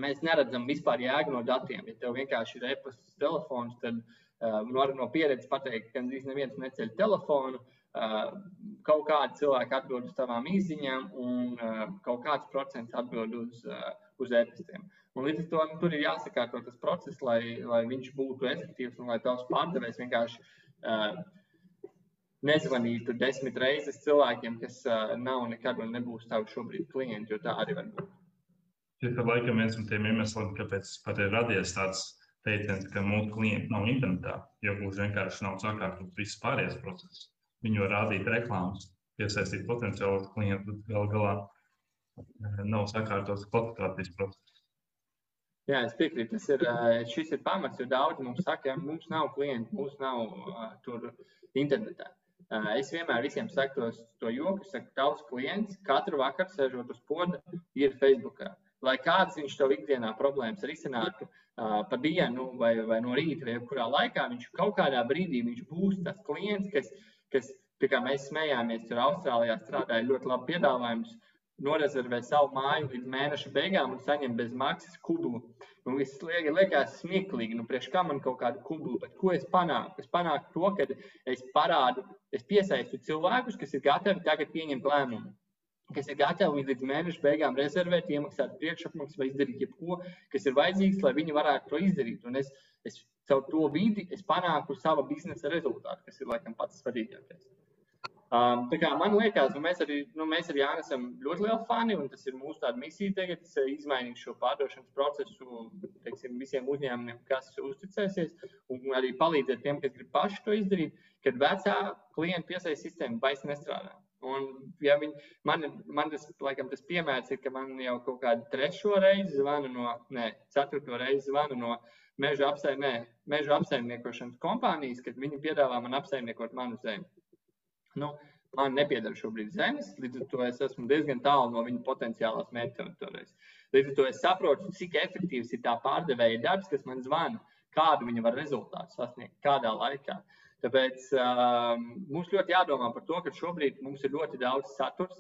mēs neredzam vispār jēgu no datiem. Ja tev vienkārši ir e-pasta telefons, tad uh, var no pieredzes pateikt, ka gandrīz neviens neceļ telefonu. Uh, kaut kādi cilvēki atbild uz tavām izziņām, un kaut kāds procents atbild uz, uz e-pastiem. Un līdz ar to nu, tur ir jāsakārto tas process, lai, lai viņš būtu efektīvs un lai tavs pārdevējs vienkārši uh, nezvanītu desmit reizes cilvēkiem, kas uh, nav nekad un nebūs tavi šobrīd klienti, jo tā arī var būt. Tas ir laikam viens no tiem iemesliem, kāpēc pat ir radies tāds teiciens, ka mūsu klienti nav internetā, jo gluži vienkārši nav sakārtot viss pārējais process. Viņi var rādīt reklāmas, piesaistīt potenciālus klientus, bet gal galā eh, nav sakārtots klasifikācijas process. Jā, es piekrītu. Tas ir, eh, šis ir pamats, jo daudzi mums saka, ka mums nav klienti, mums nav uh, tur internetā. Uh, es vienmēr visiem saku tos, to joku, saku, tavs klients katru vakaru sēžot uz poda, ir Facebookā. Lai kādas viņš tev ikdienā problēmas risinātu uh, pa dienu vai, vai no rīta vai kurā laikā, viņš kaut kādā brīdī viņš būs tas klients, kas kas, kā mēs smējāmies, tur Austrālijā strādāja ļoti labi piedāvājums, norezervē savu māju līdz mēneša beigām un saņem bez maksas kublu. Un viss liekas smieklīgi, nu, priekš kā man kaut kādu kublu, bet ko es panāku? Es panāku to, ka es parādu, es piesaistu cilvēkus, kas ir gatavi tagad pieņemt lēmumu kas ir gatavi līdz mēneša beigām rezervēt, iemaksāt priekšapmaksu vai izdarīt jebko, kas ir vajadzīgs, lai viņi varētu to izdarīt. Un es, es caur to vidi es panāku sava biznesa rezultātu, kas ir laikam pats svarīgākais. Um, tā kā man liekas, nu, mēs arī, nu, mēs arī esam ļoti lieli fani, un tas ir mūsu misija tagad izmainīt šo pārdošanas procesu teiksim, visiem uzņēmumiem, kas uzticēsies, un arī palīdzēt tiem, kas grib paši to izdarīt, kad vecā klienta piesaistības sistēma vairs nestrādā. Un, ja viņi, man, man tas, laikam, tas piemērs ir, ka man jau kaut kādu trešo reizi zvanu no, ne, ceturto reizi zvanu no meža, apsaim, ne, meža apsaimniekošanas kompānijas, kad viņi piedāvā man apsaimniekot manu zemi. Nu, man nepiedara šobrīd zemes, līdz ar to es esmu diezgan tālu no viņa potenciālās mērķa. Līdz ar to es saprotu, cik efektīvs ir tā pārdevēja darbs, kas man zvana, kādu viņa var rezultātu sasniegt, kādā laikā. Tāpēc uh, mums ļoti jādomā par to, ka šobrīd mums ir ļoti daudz saturs,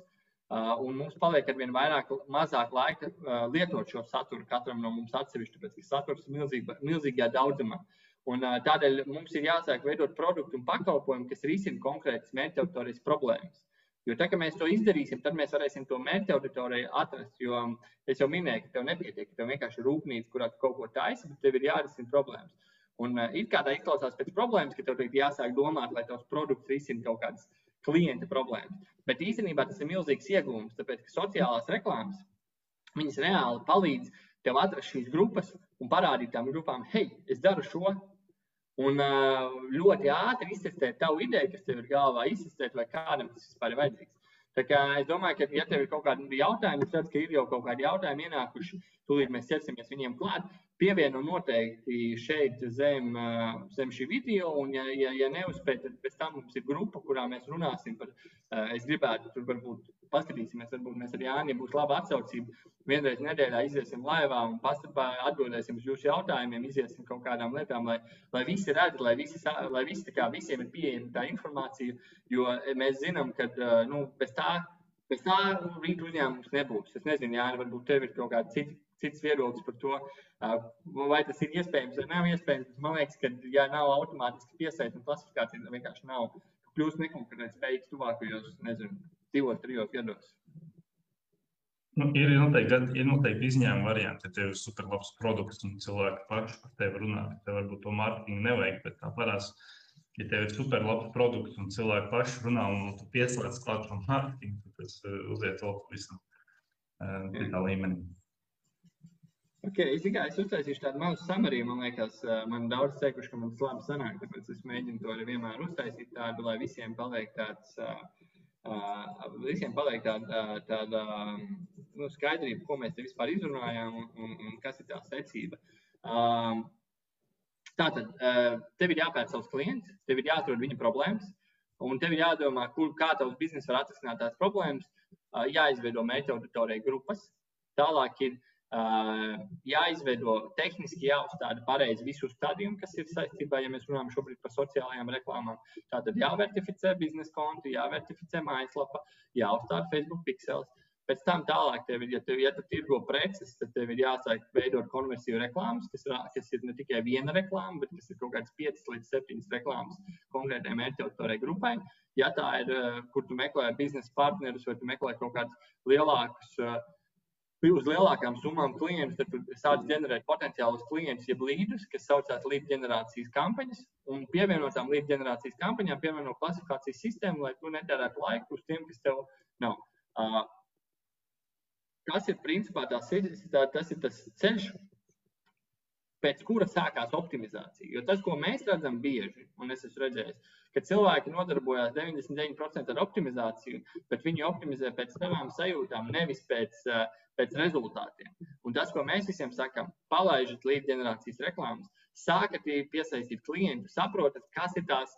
un mums paliek ar vien vairāk, mazāk laika uh, lietot šo saturu katram no mums atsevišķi, tāpēc ka saturs ir milzīga, milzīgā daudzumā. Un, uh, tādēļ mums ir jāsāk veidot produktu un pakalpojumu, kas risina konkrētas mērķa auditorijas problēmas. Jo tā, ka mēs to izdarīsim, tad mēs varēsim to mērķa auditoriju atrast. Jo es jau minēju, ka tev nepietiek, ka tev vienkārši ir rūpnīca, kurā tu kaut ko taisi, bet tev ir jārisina problēmas. Un uh, it kā tā izklausās pēc problēmas, ka tev ir jāsāk domāt, lai tavs produkts risina kaut kādas klienta problēmas. Bet īstenībā tas ir milzīgs iegūms, tāpēc ka sociālās reklāmas viņas reāli palīdz tev atrast šīs grupas un parādīt tām grupām, hei, es daru šo. Un ļoti ātri iztestēt tavu ideju, kas tev ir galvā, iztestēt, vai kādam tas vispār ir vajadzīgs. Tā kā es domāju, ka, ja tev ir kaut kādi jautājumi, tad, ka ir jau kaut kādi jautājumi ienākuši, tūlīt mēs ķersimies viņiem klāt pievieno noteikti šeit zem, zem šī video, un, ja, ja, ja neuzspēj, tad pēc tam mums ir grupa, kurā mēs runāsim par, es gribētu, tur varbūt paskatīsimies, varbūt mēs ar Jāni būs laba atsaucība. Vienreiz nedēļā iziesim laivā un atbildēsim uz jūsu jautājumiem, iziesim kaut kādām lietām, lai, lai visi redz, lai, visi, lai visi, kā, visiem ir pieejama tā informācija, jo mēs zinām, ka nu, bez tā, bez tā rīt uzņēmums nebūs. Es nezinu, Jāni, varbūt tev ir kaut kāda cita cits viedoklis par to, vai tas ir iespējams vai nav iespējams. Man liekas, ka, ja nav automātiski piesaistījuma klasifikācija, tad vienkārši nav kļūst nekonkurēt spējīgs tuvākajos, nezinu, divos, trijos gados. Nu, ir noteikti, ir noteikti izņēmuma varianti, ja tev ir superlabs produkts un cilvēki paši par tevi runā. Tev varbūt to mārketingu nevajag, bet tā parās, ja tev ir superlabs produkts un cilvēki paši runā un tu pieslēdz klāt šo mārketingu, tad tas uziet vēl pavisam citā līmenī. Okay, tikai es uztaisīšu tādu mazu samariju. Man liekas, man daudz teikuši, ka man tas labi sanāk. Tāpēc es mēģinu to arī vienmēr uztaisīt tādu, lai visiem paliek tāds, uh, visiem paliek tāda, tāda nu, skaidrība, ko mēs te vispār izrunājām un, un, un kas ir tā secība. Uh, tātad, tev ir jāpēta savs klients, tev ir jāatrod viņa problēmas, un tev ir jādomā, kur, kā tavs biznesa var atrisināt tās problēmas. Jāizveido mērķa auditorija grupas. Tālāk ir Uh, jāizveido tehniski, jāuzstāda pareizi visu stadiju, kas ir saistībā, ja mēs runājam šobrīd par sociālajām reklāmām. Tātad jāvertificē biznesa konti, jāvertificē mājaslapa, jāuzstāda Facebook pixels. Pēc tam tālāk, tev, ja, tev, ja tu tirgo preces, tad tev ir jāsāk veidot konversiju reklāmas, kas, kas ir ne tikai viena reklāma, bet kas ir kaut kāds 5 līdz 7 reklāmas konkrētai mērķautorai grupai. Ja tā ir, kur tu meklē biznesa partnerus vai tu meklē kaut kādus lielākus uh, uz lielākām summām klientus, tad sāc ģenerēt potenciālus klientus, jeb līdus, kas saucās līdz ģenerācijas kampaņas. Un pievienotām līdz ģenerācijas kampaņām pievieno klasifikācijas sistēmu, lai tu netērētu laiku uz tiem, kas tev nav. Uh, kas ir principā tā, tas ir tas ceļš, pēc kura sākās optimizācija. Jo tas, ko mēs redzam bieži, un es esmu redzējis, ka cilvēki nodarbojās 99% ar optimizāciju, bet viņi optimizē pēc savām sajūtām, nevis pēc uh, pēc rezultātiem. Un tas, ko mēs visiem sakām, palaižat līdz generācijas reklāmas, sākat piesaistīt klientu, saprotat, kas ir tās,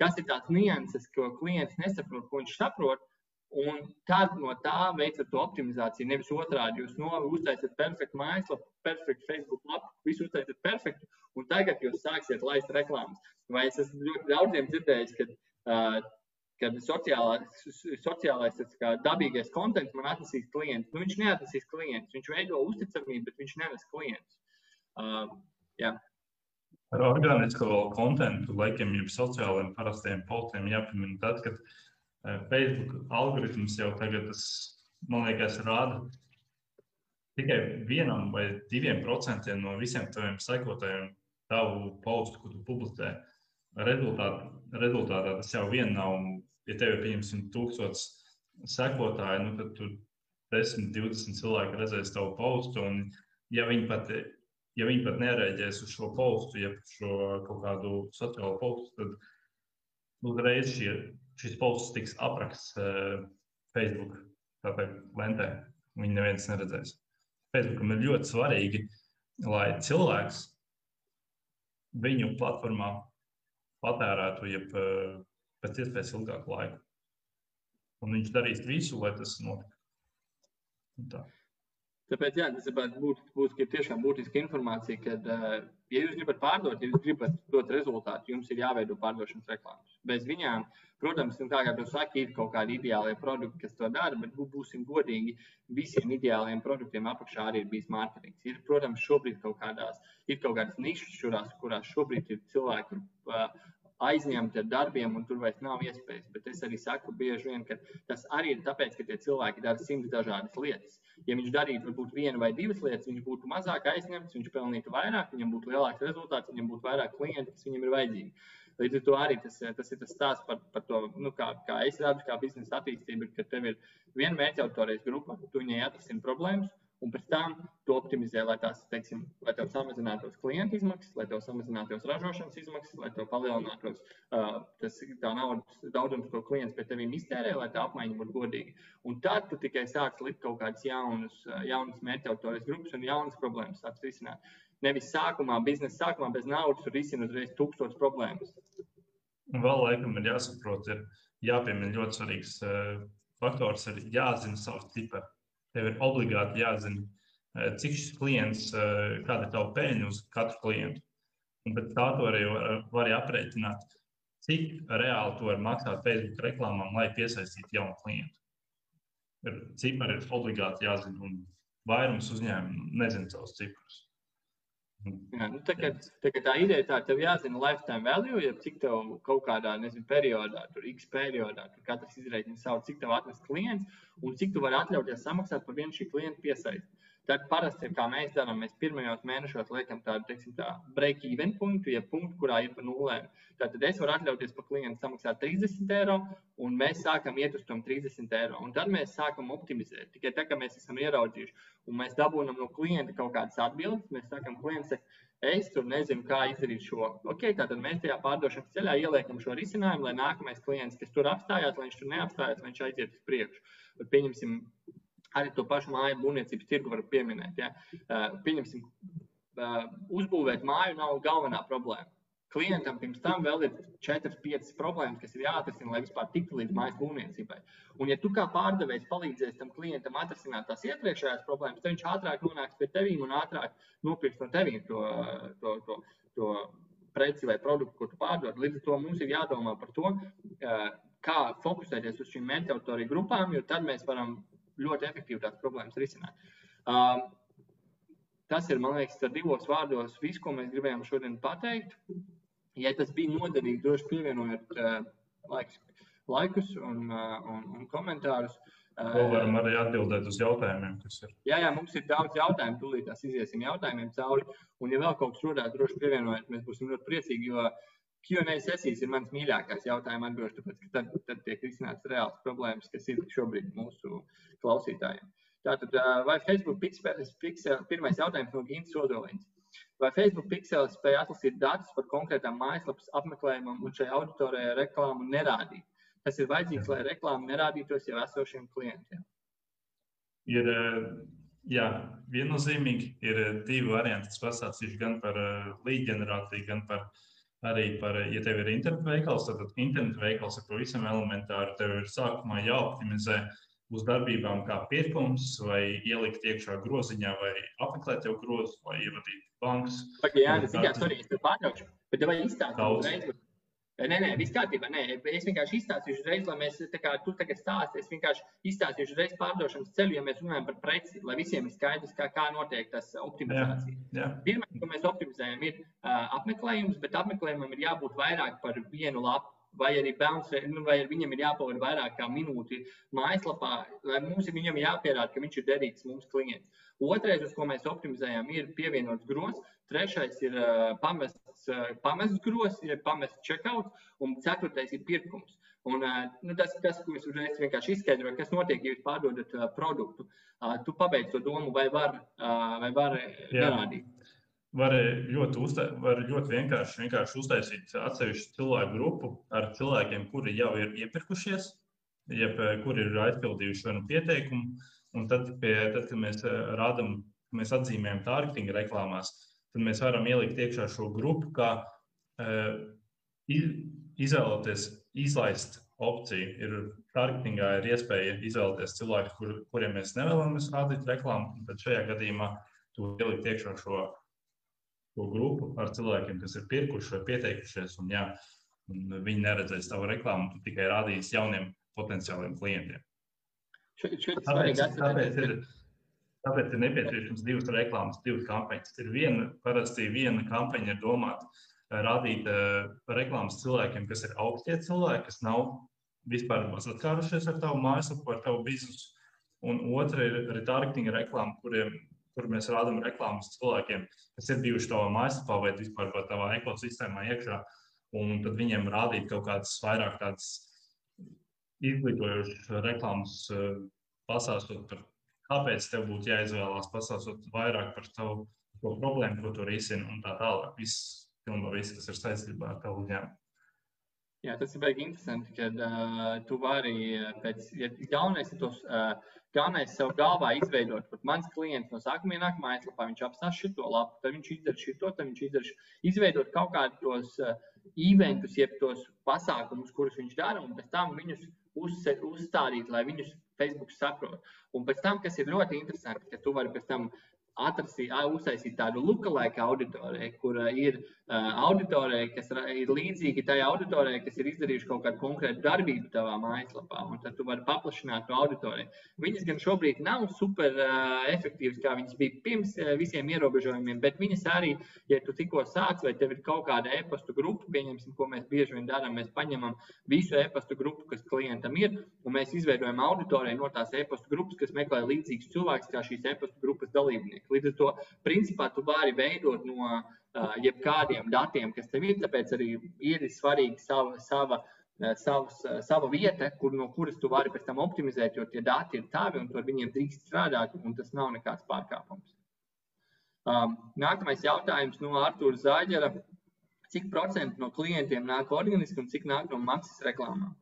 kas ir tās nianses, ko klients nesaprot, ko viņš saprot. Un tad no tā veicat to optimizāciju. Nevis otrādi, jūs no, uztaisat perfektu mājaslapu, perfektu Facebook lapu, visu uztaisat perfektu, un tagad jūs sāksiet laist reklāmas. Vai es esmu ļoti daudziem dzirdējis, ka uh, kad sociālais, sociālais kā, dabīgais konteksts man atnesīs klientus. Nu, viņš neatnesīs klientus, viņš veido uzticamību, bet viņš nenes klientus. Uh, jā. Ar organisko kontekstu, laikiem, jau sociālajiem parastiem postiem jāpiemina tad, kad Facebook algoritms jau tagad, tas, man liekas, rāda tikai vienam vai diviem procentiem no visiem taviem sekotājiem tavu postu, ko tu publicē. Rezultātā, rezultātā tas jau vien nav ja tev ir pieņemsim tūkstots sekotāji, nu, tad tur 10, 20 cilvēki redzēs tavu postu. Un, ja viņi pat, ja viņi pat nereaģēs uz šo postu, ja šo kaut kādu sociālo postu, tad uzreiz šie, šis posts tiks apraksts uh, Facebook lentē. Viņi neviens neredzēs. Facebookam ir ļoti svarīgi, lai cilvēks viņu platformā patērētu, jeb uh, pēc iespējas ilgāku laiku. Un viņš darīs visu, lai tas notiktu. Tāpēc jā, tas būtu, būtu tiešām būtiska informācija, ka, uh, ja jūs gribat pārdot, ja jūs gribat dot rezultātu, jums ir jāveido pārdošanas reklāmas. Bez viņām, protams, nu, kā jau saka, ir kaut kādi ideālie produkti, kas to dara, bet būsim godīgi, visiem ideāliem produktiem apakšā arī ir bijis mārketings. Ir, protams, šobrīd kaut kādās, ir kaut kādas nišas, kurās, kurās šobrīd ir cilvēki, uh, aizņemti ar darbiem, un tur vairs nav iespējas. Bet es arī saku bieži vien, ka tas arī ir tāpēc, ka tie cilvēki dara simts dažādas lietas. Ja viņš darītu varbūt vienu vai divas lietas, viņš būtu mazāk aizņemts, viņš pelnītu vairāk, viņam būtu lielāks rezultāts, viņam būtu vairāk klienti, kas viņam ir vajadzīgi. Līdz ar to arī tas, tas ir tas stāsts par, par to, nu, kā, kā es redzu, kā biznesa attīstība, ka tev ir viena mērķa autorijas grupa, tu viņai atrisini problēmas, un pēc tam to optimizē, lai tās, teiksim, lai tev samazinātos klienta izmaksas, lai tev samazinātos ražošanas izmaksas, lai tev palielinātos uh, tas, tā naudas daudzums, ko klients pie tevīm iztērē, lai tā apmaiņa būtu godīga. Un tad tu tikai sāc likt kaut kādas jaunas, jaunas mērķautorijas grupas un jaunas problēmas sāc risināt. Nevis sākumā, biznesa sākumā bez naudas tur risina uzreiz tūkstotis problēmas. Vēl laikam ir jāsaprot, ir jāpiemina ļoti svarīgs uh, faktors, ir jāzina savs cipars Tev ir obligāti jāzina, eh, cik šis klients, eh, kāda ir tava peļņa uz katru klientu. Un pēc tā tu arī vari aprēķināt, cik reāli tu vari maksāt Facebook reklāmām, lai piesaistītu jaunu klientu. Cipari ir obligāti jāzina, un vairums uzņēmumu nezina savus ciprus. Jā, nu, tā, kā, tā, kā tā ideja tā, tev jāzina lifetime value, ja cik tev kaut kādā nezinu, periodā, tur x periodā, tur katrs izreikina savu, cik tev atnes klients un cik tu vari atļauties samaksāt par vienu šī klienta piesaisti. Tad parasti, kā mēs darām, mēs pirmajos mēnešos liekam tādu, teiksim, tā break-even punktu, ja punktu, kurā ir pa nulēm. Tātad es varu atļauties par klientu samaksāt 30 eiro, un mēs sākam iet uz tom 30 eiro. Un tad mēs sākam optimizēt. Tikai tā, ka mēs esam ieraudzījuši, un mēs dabūjam no klienta kaut kādas atbildes, mēs sākam klients saka, es tur nezinu, kā izdarīt šo. Okay, tātad mēs tajā pārdošanas ceļā ieliekam šo risinājumu, lai nākamais klients, kas tur apstājās, lai viņš tur neapstājās, lai viņš aiziet uz priekšu. Pieņemsim, arī to pašu māju būvniecības tirgu var pieminēt. Ja? Pieņemsim, uzbūvēt māju nav galvenā problēma. Klientam pirms tam vēl ir 4, 5 problēmas, kas ir jāatrisina, lai vispār tiktu līdz mājas būvniecībai. Un, ja tu kā pārdevējs palīdzēsi tam klientam atrisināt tās iepriekšējās problēmas, tad viņš ātrāk nonāks pie tevis un ātrāk nopirks no tevis to, to, to, to preci vai produktu, ko tu pārdod. Līdz ar to mums ir jādomā par to, kā fokusēties uz šīm mērķa autoriju grupām, jo tad mēs varam ļoti efektīvi tās problēmas risināt. Tas ir, man liekas, divos vārdos viss, ko mēs gribējām šodien pateikt. Ja tas bija noderīgi, droši pievienojiet uh, laiks, laikus un, uh, un, un komentārus. Uh, Vēl varam arī atbildēt uz jautājumiem, kas ir. Jā, jā, mums ir daudz jautājumu. Tūlīt tās iziesim jautājumiem cauri. Un, ja vēl kaut kas rodās, droši pievienojiet, mēs būsim ļoti priecīgi, jo Q&A sesijas ir mans mīļākais jautājuma atbildes, tāpēc, ka tad, tad tiek risināts reāls problēmas, kas ir šobrīd mūsu klausītājiem. Tātad, vai Facebook pixel, pixel, pirmais jautājums no Gīnas Sodolīnas. Vai Facebook Pixels spēj atlasīt datus par konkrētām mājaslapas apmeklējumam un šai auditorijai reklāmu nerādīt? Tas ir vajadzīgs, lai reklāma nerādītos jau esošiem klientiem. Ir, jā, viennozīmīgi ir divi varianti. Tas pastāstīšu gan par līdz ģenerāciju, gan par arī par, ja tev ir internetu veikals, tad internetu veikals ir pavisam elementāri. Tev ir sākumā jāoptimizē uz darbībām kā pirkums, vai ielikt iekšā groziņā, vai apmeklēt jau grozu, vai ievadīt bankas. Pagaidām, jā, tas ir pārtraukšu. Bet vai izstāstīt? Nē, nē, viss kārtībā. Nē, es vienkārši izstāstīšu uzreiz, lai mēs, tā kā tu tagad stāsti, es vienkārši izstāstīšu uzreiz pārdošanas ceļu, ja mēs runājam par preci, lai visiem ir skaidrs, kā, kā notiek tas optimizācija. Jā, jā. Pirmā, ko mēs optimizējam, ir uh, apmeklējums, bet apmeklējumam ir jābūt vairāk par vienu lapu vai arī bērns, nu, vai viņam ir jāpavada vairāk kā minūti mājaslapā, lai mums ir viņam jāpierāda, ka viņš ir derīgs mums klients. Otrais, uz ko mēs optimizējam, ir pievienots grozs. Trešais ir uh, pamests, uh, pamests grozs, ir pamests checkout, un ceturtais ir pirkums. Un, uh, nu, tas, tas, ko es uzreiz vienkārši izskaidroju, kas notiek, ja jūs pārdodat uh, produktu. Uh, tu pabeidz to domu, vai var, uh, vai var norādīt. Var ļoti, uzta, var ļoti vienkārši, vienkārši uztaisīt atsevišķu cilvēku grupu ar cilvēkiem, kuri jau ir iepirkušies, jeb kuri ir aizpildījuši vienu pieteikumu Un tad, pie, tad kad mēs eh, rādām, mēs atzīmējam targetinga reklāmās, tad mēs varam ielikt iekšā šo grupu, kā uh, izvēlēties, izlaist opciju. Ir targetingā ir iespēja izvēlēties cilvēkus, kur, kuriem mēs nevēlamies rādīt reklāmu. Tad šajā gadījumā tu ielikt iekšā šo, šo grupu ar cilvēkiem, kas ir pirkuši vai pieteikušies. Un, jā, un viņi neredzēs tavu reklāmu, tu tikai rādīsi jauniem potenciāliem klientiem. Tāpēc, tāpēc, ir, tāpēc ir nepieciešams divas reklāmas, divas kampaņas. Ir viena, parasti viena kampaņa ir domāta eh, rādīt uh, reklāmas cilvēkiem, kas ir augstie cilvēki, kas nav vispār saskārušies ar tavu mājaslapu, ar tavu biznesu. Un otra ir retargetinga reklāma, kuriem, kur mēs rādām reklāmas cilvēkiem, kas ir bijuši tavā mājaslapā vai vispār tavā ekosistēmā iekšā. Un tad viņiem rādīt kaut kādas vairāk tādas izglītojošas reklāmas, eh, pasāstot par, kāpēc tev būtu jāizvēlās, pasāstot vairāk par tavu problēmu, ko tu risini un tā tālāk. Viss, pilnībā viss, kas ir saistībā ar tavu uzņēmumu. Jā, tas ir baigi interesanti, ka uh, tu vari pēc, ja galvenais ir tos, uh, galvenais sev galvā izveidot, pat mans klients no sākuma ienāk mājaslapā, viņš apstās šito lapu, tad viņš izdara šito, tad viņš izdara šito, izveidot kaut kādus tos uh, eventus, jeb tos pasākumus, kurus viņš dara, un pēc tam viņus uzse, uzstādīt, lai viņus Facebook saprot. Un pēc tam, kas ir ļoti interesanti, ka tu vari pēc tam atrasīt, uztaisīt tādu lookalike auditoriju, kur ir auditorijai, kas ir līdzīgi tai auditorijai, kas ir izdarījuši kaut kādu konkrētu darbību tavā mājaslapā, un tad tu vari paplašināt to auditoriju. Viņas gan šobrīd nav super uh, efektīvas, kā viņas bija pirms uh, visiem ierobežojumiem, bet viņas arī, ja tu tikko sāc, vai tev ir kaut kāda e-pasta grupa, pieņemsim, ko mēs bieži vien darām, mēs paņemam visu e-pasta grupu, kas klientam ir, un mēs izveidojam auditoriju no tās e-pasta grupas, kas meklē līdzīgus cilvēkus kā šīs e-pasta grupas dalībnieki. Līdz ar to, principā, tu vari veidot no jebkādiem datiem, kas tev ir. Tāpēc arī ir svarīga sava, sava, savs, sava vieta, kur, no kuras tu vari pēc tam optimizēt, jo tie dati ir tavi un tu ar viņiem drīkst strādāt, un tas nav nekāds pārkāpums. Um, nākamais jautājums no Artura Zāģera. Cik procentu no klientiem nāk organiski un cik nāk no maksas reklāmām?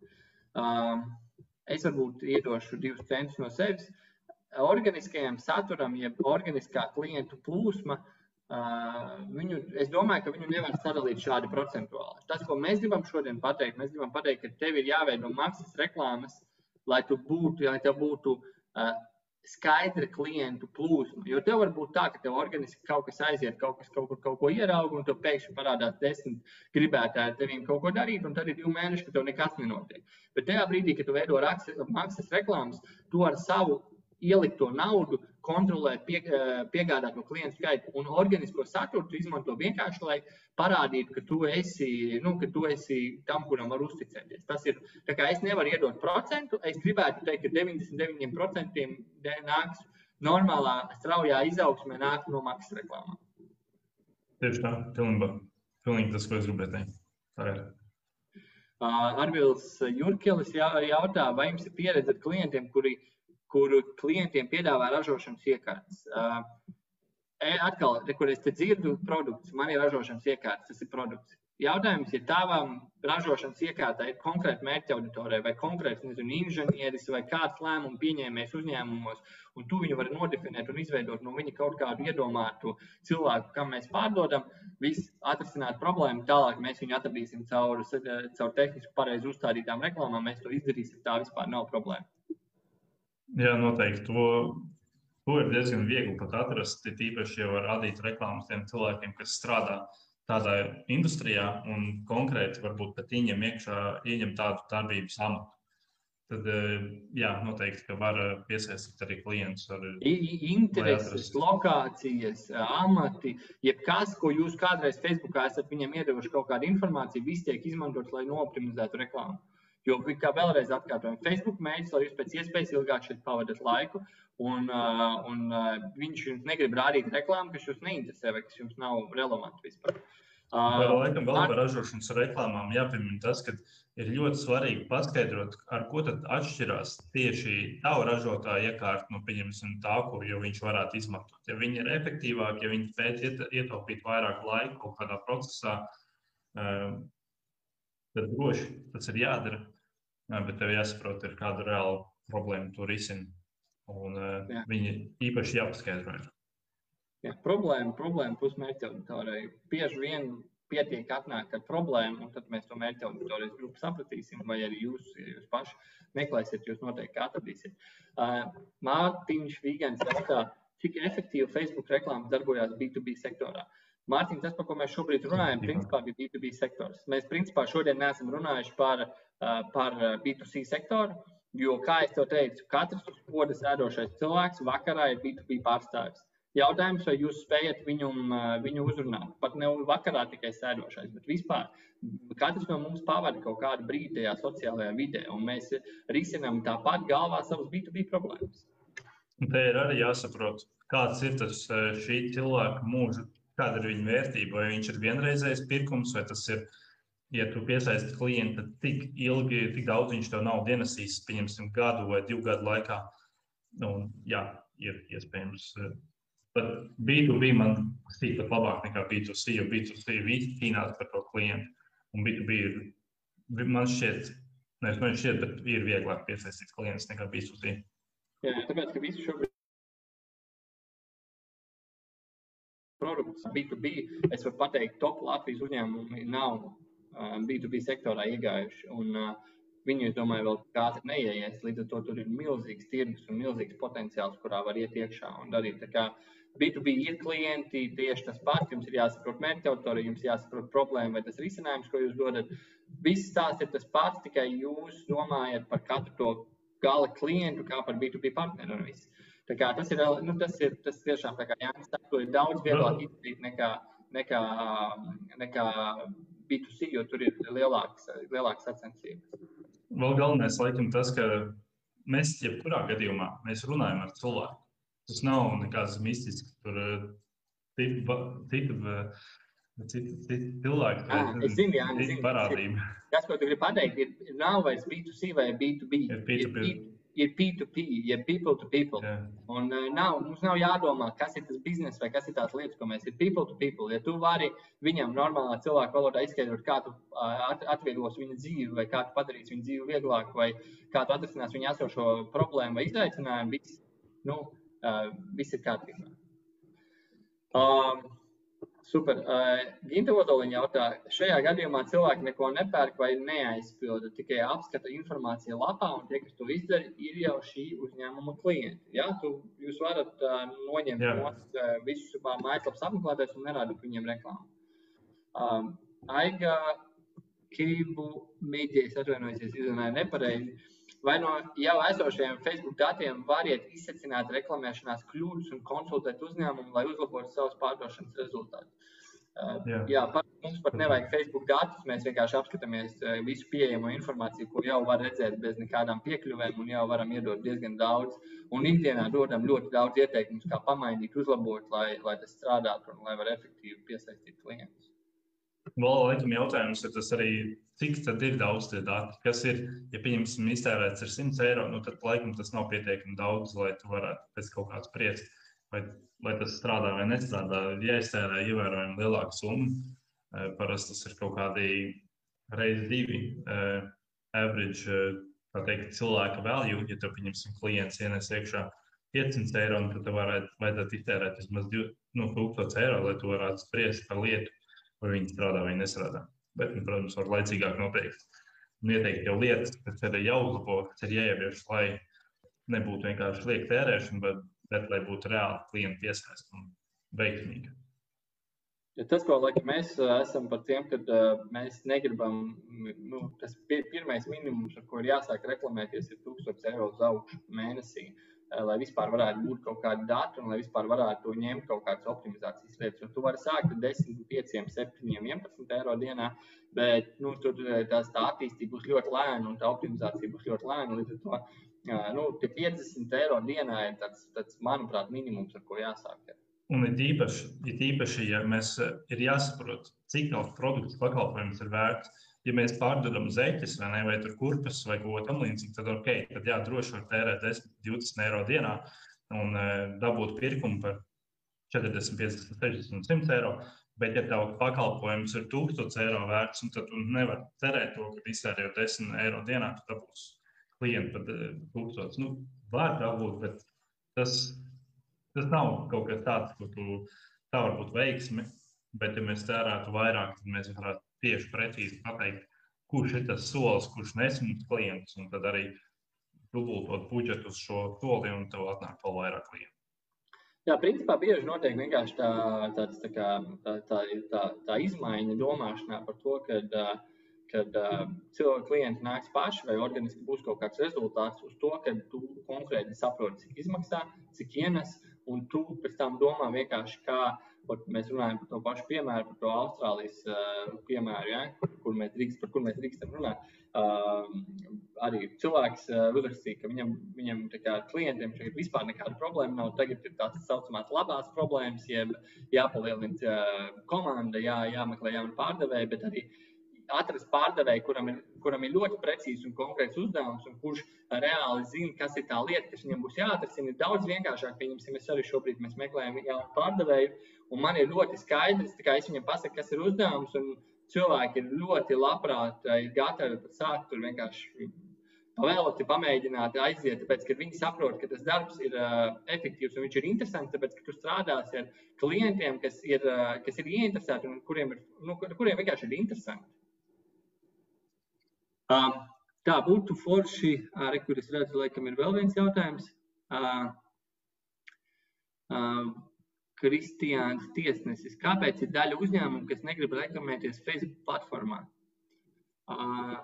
Um, es varbūt iedošu divus centus no sevis. Organiskajam saturam, jeb organiskā klientu plūsma, Uh, viņu, es domāju, ka viņu nevar sadalīt šādi procentuāli. Tas, ko mēs gribam šodien pateikt, mēs gribam pateikt, ka tev ir jāveido maksas reklāmas, lai, būtu, lai tev būtu uh, skaidra klientu plūsma. Jo tev var būt tā, ka tev organiski kaut kas aiziet, kaut kas kaut kur kaut ko ierauga, un tev pēkšņi parādās desmit gribētāji ar tevīm kaut ko darīt, un tad ir divi mēneši, ka tev nekas nenotiek. Bet tajā brīdī, kad tu veido maksas reklāmas, tu ar savu ielikto naudu kontrolēt, pie, eh, piegādāt no klientu skaitu. Un organisko saturu tu izmanto vienkārši, lai parādītu, ka tu esi, nu, ka tu esi tam, kuram var uzticēties. Tas ir, tā kā es nevaru iedot procentu, es gribētu teikt, ka 99% nāks normālā, straujā izaugsmē nāk no maksas reklāmām. Tieši tā, pilnībā. Pilnīgi tas, ko es gribēju teikt. Tā ir. Uh, Arvils Jurkelis jautā, vai jums ir pieredze ar klientiem, kuri kuru klientiem piedāvā ražošanas iekārtas. Uh, atkal, kur es dzirdu produktus, man ir ražošanas iekārtas, tas ir produkts. Jautājums, ja tavam ražošanas iekārtā ir konkrēta mērķa auditorija vai konkrēts nezinu, inženieris vai kāds lēmumu pieņēmējs uzņēmumos, un tu viņu vari nodefinēt un izveidot no viņa kaut kādu iedomātu cilvēku, kam mēs pārdodam, viss atrisināt problēmu, tālāk mēs viņu atradīsim caur, caur tehniski pareizi uzstādītām reklāmām, mēs to izdarīsim, tā vispār nav problēma. Jā, noteikti. To, to ir diezgan viegli pat atrast. Tīpaši jau var radīt reklāmas tiem cilvēkiem, kas strādā tādā industrijā un konkrēti varbūt pat ieņem iekšā, ieņem tādu darbības amatu. Tad, eh, jā, noteikti, ka var piesaistīt arī klientus. Ar, Intereses, lokācijas, amati, jebkas, ko jūs kādreiz Facebookā esat viņam iedevuši kaut kādu informāciju, viss tiek izmantots, lai noptimizētu reklāmu. Jo, kā vēlreiz atkārtojam, Facebook mēģina, lai jūs pēc iespējas ilgāk šeit pavadat laiku, un, uh, un uh, viņš jums negrib rādīt reklāmu, kas jūs neinteresē vai kas jums nav relevanti vispār. Uh, vēl laikam vēl par ražošanas reklāmām jāpiemina tas, ka ir ļoti svarīgi paskaidrot, ar ko tad atšķirās tieši tavu ražotāju iekārta no nu, tā, ko viņš varētu izmantot. Ja viņi ir efektīvāki, ja viņi spēj ietaupīt vairāk laika kaut kādā procesā, tad droši tas ir jādara. Jā, bet tev jāsaprot, ir kāda reāla problēma to risina. Un uh, jā. viņi īpaši jāpaskaidro. Jā, problēma, problēma pusmērķa auditorijai. Bieži vien pietiek atnākt ar problēmu, un tad mēs to mērķa auditorijas grupu sapratīsim, vai arī jūs, ja jūs paši meklēsiet, jūs noteikti atradīsiet. Uh, Mārtiņš Vīgans jautā, cik efektīvi Facebook reklāmas darbojās B2B sektorā. Mārtiņ, tas, par ko mēs šobrīd runājam, principā bija B2B sektors. Mēs principā šodien neesam runājuši par uh, par B2C sektoru. Jo, kā jau teicu, katrs uz podas ēdošais cilvēks vakarā ir B2B pārstāvis. Jautājums, vai jūs spējat viņu, viņu uzrunāt? Pat ne vakarā tikai sēdošais, bet vispār. Katrs no mums pavada kaut kādu brīdi tajā sociālajā vidē, un mēs risinām tāpat galvā savas B2B problēmas. Te ir arī jāsaprot, kāds ir tas šī cilvēka mūža, kāda ir viņa vērtība. Vai viņš ir vienreizējs pirkums, vai tas ir ja tu piesaisti klientu tik ilgi, tik daudz viņš tev nav dienasīs, pieņemsim, gadu vai divu gadu laikā. Un, jā, ir iespējams. Bet B2B man stīk pat labāk nekā B2C, jo B2C visi cīnās par to klientu. Un B2B ir, man šķiet, nevis man šķiet, bet ir vieglāk piesaistīt klientus nekā B2C. Jā, tāpēc, ka visi šobrīd produkts B2B, es varu pateikt, top Latvijas uzņēmumi nav B2B sektorā iegājuši. Un, Viņi, es domāju, vēl kāds neieies. Līdz ar to tur ir milzīgs tirgus un milzīgs potenciāls, kurā var iet iekšā un darīt. Tā kā B2B ir klienti, tieši tas pats. Jums ir jāsaprot mērķa autori, jums jāsaprot problēma vai tas risinājums, ko jūs dodat. Viss tās ir tas pats, tikai jūs domājat par katru to gala klientu kā par B2B partneri un viss. Kā tas ir, nu, tas ir tas tiešām, tā kā Jānis saka, to ir daudz vieglāk izdarīt nekā, nekā, nekā B2C, jo tur ir lielāks, lielāks sacensības. Vēl galvenais, laikam, tas, ka mēs jebkurā gadījumā mēs runājam ar cilvēku. Tas nav nekāds mistisks, tur tipa, tipa, Citi, citi cilvēki ah, es zinu, jā, es zinu, parādība. Tas, ko tu gribi pateikt, ir nav vairs B2C vai B2B. Ir B2B. Ir, ir P2P, ir people to people. Yeah. Un uh, nav, mums nav jādomā, kas ir tas bizness vai kas ir tās lietas, ko mēs ir people to people. Ja tu vari viņam normālā cilvēku valodā izskaidrot, kā tu uh, atvieglos viņa dzīvi, vai kā tu padarīsi viņa dzīvi vieglāku, vai kā tu atrisinās viņa esošo problēmu vai izaicinājumu, viss, nu, uh, viss ir kārtībā. Um, Super. Uh, Ginta Ozoliņa jautā, šajā gadījumā cilvēki neko nepērk vai neaizpilda, tikai apskata informāciju lapā, un tie, kas to izdara, ir jau šī uzņēmuma klienti. Ja? Tu, jūs varat uh, noņemt Jā. no uh, visus mājaslapas apmeklētājus un nerādīt viņiem reklāmu. Um, Aiga Kību mēģinājis atvainojas, izrunāja nepareizi. Vai no jau esošajiem Facebook datiem variet izsecināt reklamēšanās kļūdas un konsultēt uzņēmumu, lai uzlabotu savus pārdošanas rezultātus? Uh, Jā. jā, pat, mums pat nevajag Facebook datus. Mēs vienkārši apskatāmies uh, visu pieejamo informāciju, ko jau var redzēt bez nekādām piekļuvēm, un jau varam iedot diezgan daudz. Un ikdienā dodam ļoti daudz ieteikumu, kā pamainīt, uzlabot, lai, lai tas strādātu un lai varētu efektīvi piesaistīt klientus. Vēl laikam jautājums ir tas arī, cik tad ir daudz tie dati. Kas ir, ja pieņemsim, iztērēts ar 100 eiro, nu tad laikam tas nav pietiekami daudz, lai tu varētu pēc kaut kāds spriest, vai, vai tas strādā vai nestrādā. Ja iztērē ievērojami lielāku summu, eh, parasti tas ir kaut kādi reizi divi uh, average, uh, tā teikt, cilvēka value, ja tu pieņemsim klients ienes iekšā 500 eiro, tad tev varētu, vajadzētu iztērēt vismaz nu, 1000 eiro, lai tu varētu spriest par lietu vai viņi strādā vai nestrādā. Bet, nu, protams, var laicīgāk noteikt. Un ieteikt jau lietas, kas ir jāuzlabo, kas ir jāievieš, lai nebūtu vienkārši lieka tērēšana, bet, bet lai būtu reāli klienta piesaist un veiksmīga. Tas, ko laikam, mēs esam par tiem, ka uh, mēs negribam, nu, tas pir pirmais minimums, ar ko ir jāsāk reklamēties, ir 1000 eiro uz augšu mēnesī. Uh, lai vispār varētu būt kaut kādi dati un lai vispār varētu ņemt kaut kādas optimizācijas lietas. Jo tu vari sākt ar 10, 5, 7, 11 eiro dienā, bet nu, tur eh, tās, tā attīstība būs ļoti lēna un tā optimizācija būs ļoti lēna. Līdz ar to eh, nu, 50 eiro dienā ir tāds, tāds, manuprāt, minimums, ar ko jāsāk. Un ir īpaši, ir īpaši, ja mēs ir jāsaprot, cik daudz produktu pakalpojums ir vērts ja mēs pārdodam zeķes vai, ne, vai kurpes vai ko tamlīdzīgu, tad ok, tad jā, droši var tērēt 10, 20 eiro dienā un uh, dabūt pirkumu par 40, 50, 60, 100 eiro. Bet, ja tev pakalpojums ir 1000 eiro vērts, tad tu nevari cerēt to, ka iztērējot 10 eiro dienā, tu dabūsi klientu par 1000. Nu, var dabūt, bet tas, tas nav kaut kas tāds, ko tu tā var būt veiksme. Bet, ja mēs tērētu vairāk, tad mēs varētu tieši precīzi pateikt, kurš ir tas solis, kurš nes mums klientus, un tad arī dubultot budžetu uz šo soli, un tev atnāk vēl vairāk klientu. Jā, principā bieži notiek vienkārši tā, tāds, tā, kā, tā, tā, tā, izmaiņa domāšanā par to, ka, kad cilvēki klienti nāks paši vai organiski būs kaut kāds rezultāts uz to, ka tu konkrēti saproti, cik izmaksā, cik ienes, un tu pēc tam domā vienkārši, kā Pat mēs runājam par to pašu piemēru, par to Austrālijas uh, piemēru, ja, kur, kur mēs drīkst, par kur mēs drīkstam runāt. Uh, arī cilvēks uh, uzrakstīja, ka viņam, viņam kā, klientiem šeit vispār nekāda problēma nav. Tagad ir tādas saucamās labās problēmas, jeb jāpalielina uh, komanda, jā, jāmeklē jauni pārdevēji, bet arī atrast pārdevēju, kuram ir, kuram ir ļoti precīzs un konkrēts uzdevums, un kurš reāli zina, kas ir tā lieta, kas viņam būs jāatrisina, ir daudz vienkāršāk. Pieņemsim, mēs arī šobrīd mēs meklējam jaunu pārdevēju, Un man ir ļoti skaidrs, ka es viņam pasaku, kas ir uzdevums. Cilvēki ir ļoti labprāt, ir gatavi pat sākt tur vienkārši pavēloti, pamēģināt, aiziet. Tāpēc, ka viņi saprot, ka tas darbs ir uh, efektīvs un viņš ir interesants. Tāpēc, ka tu strādāsi ar klientiem, kas ir, uh, kas ir ieinteresēti un kuriem, ir, nu, kuriem vienkārši ir interesanti. Uh, tā būtu forši, arī kur es redzu, laikam ir vēl viens jautājums. Uh, uh, Kristiāns Tiesnesis. Kāpēc ir daļa uzņēmumu, kas negrib reklamēties Facebook platformā? Uh,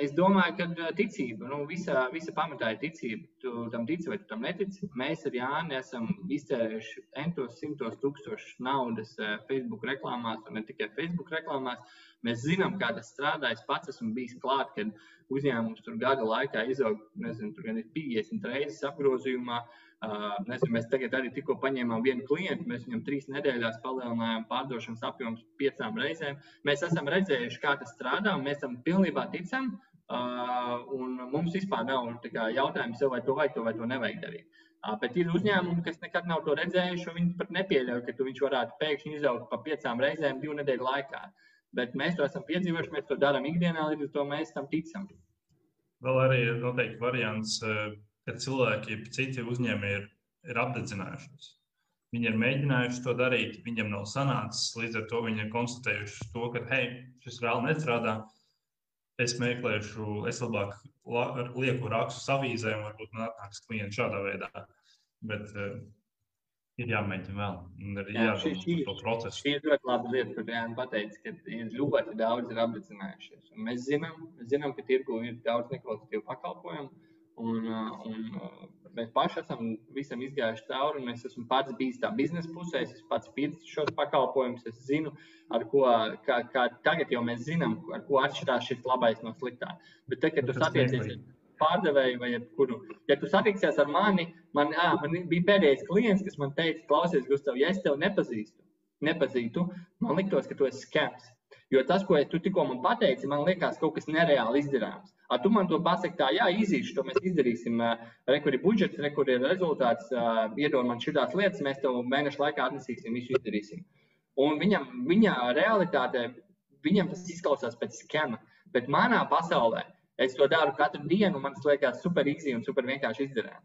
Es domāju, ka ticība, nu, visa, visa pamatā ir ticība. Tu tam tici vai tu tam netici. Mēs ar Jāni esam iztērējuši entos simtos tūkstošus naudas Facebook reklāmās, un ne tikai Facebook reklāmās. Mēs zinām, kā tas strādā. Es pats esmu bijis klāt, kad uzņēmums tur gada laikā izaug, nezinu, tur gan ir 50 reizes apgrozījumā. Uh, nezinu, mēs tagad arī tikko paņēmām vienu klientu, mēs viņam trīs nedēļās palielinājām pārdošanas apjomu piecām reizēm. Mēs esam redzējuši, kā tas strādā, un mēs tam pilnībā ticam. Uh, mums vispār nav kā, jautājums, vai to vajag, to vai to nevajag darīt. Uh, bet ir uzņēmumi, kas nekad nav to redzējuši, un viņi pat nepieļauj, ka viņš varētu pēkšņi izaugt pa piecām reizēm divu nedēļu laikā. Bet mēs to esam piedzīvojuši, mēs to darām ikdienā, līdz ar to mēs tam ticam. Vēl arī ir noteikti variants, ka cilvēki, citi uzņēmēji ir, ir apdedzinājušies. Viņi ir mēģinājuši to darīt, viņiem nav sanācis. Līdz ar to viņi ir konstatējuši to, ka hei, šis reāli nestrādā. Es meklēšu, es labāk lieku rakstus avīzēm, varbūt nāks klients šādā veidā. Bet uh, ir jāmēģina vēl. Ir Jā, šī, šī, šī ir ļoti laba lieta, kur Jānis pateica, ka ir ļoti daudz ir apdedzinājušies. Un mēs zinām, zinām, ka tirgu ir daudz nekvalitatīvu pakalpojumu Un, uh, un uh, mēs paši esam visam izgājuši cauri. Es esmu pats bijis tā biznesa pusē, es pats pīdzu šos pakalpojumus. Es zinu, ar ko kā, kā tagad jau mēs zinām, ar ko atšķirās šis labais no sliktā. Bet, te, kad tu satiecies ar pārdevēju vai kuru, ja tu satiksies ar mani, man, ā, man bija pēdējais klients, kas man teica, klausies, Gustav, ja es tevi nepazīstu, nepazītu, man liktos, ka tu esi skepts. Jo tas, ko tu tikko man pateici, man liekas kaut kas nereāli izdarāms. A, tu man to pasaki tā, jā, izīšu, to mēs izdarīsim. Rekur ir budžets, rekur ir rezultāts, iedod man šīs lietas, mēs tev mēnešu laikā atnesīsim, visu izdarīsim. Un viņam, viņa realitāte, viņam tas izklausās pēc skema, bet manā pasaulē es to daru katru dienu, un man tas liekas super īsi un super vienkārši izdarāms.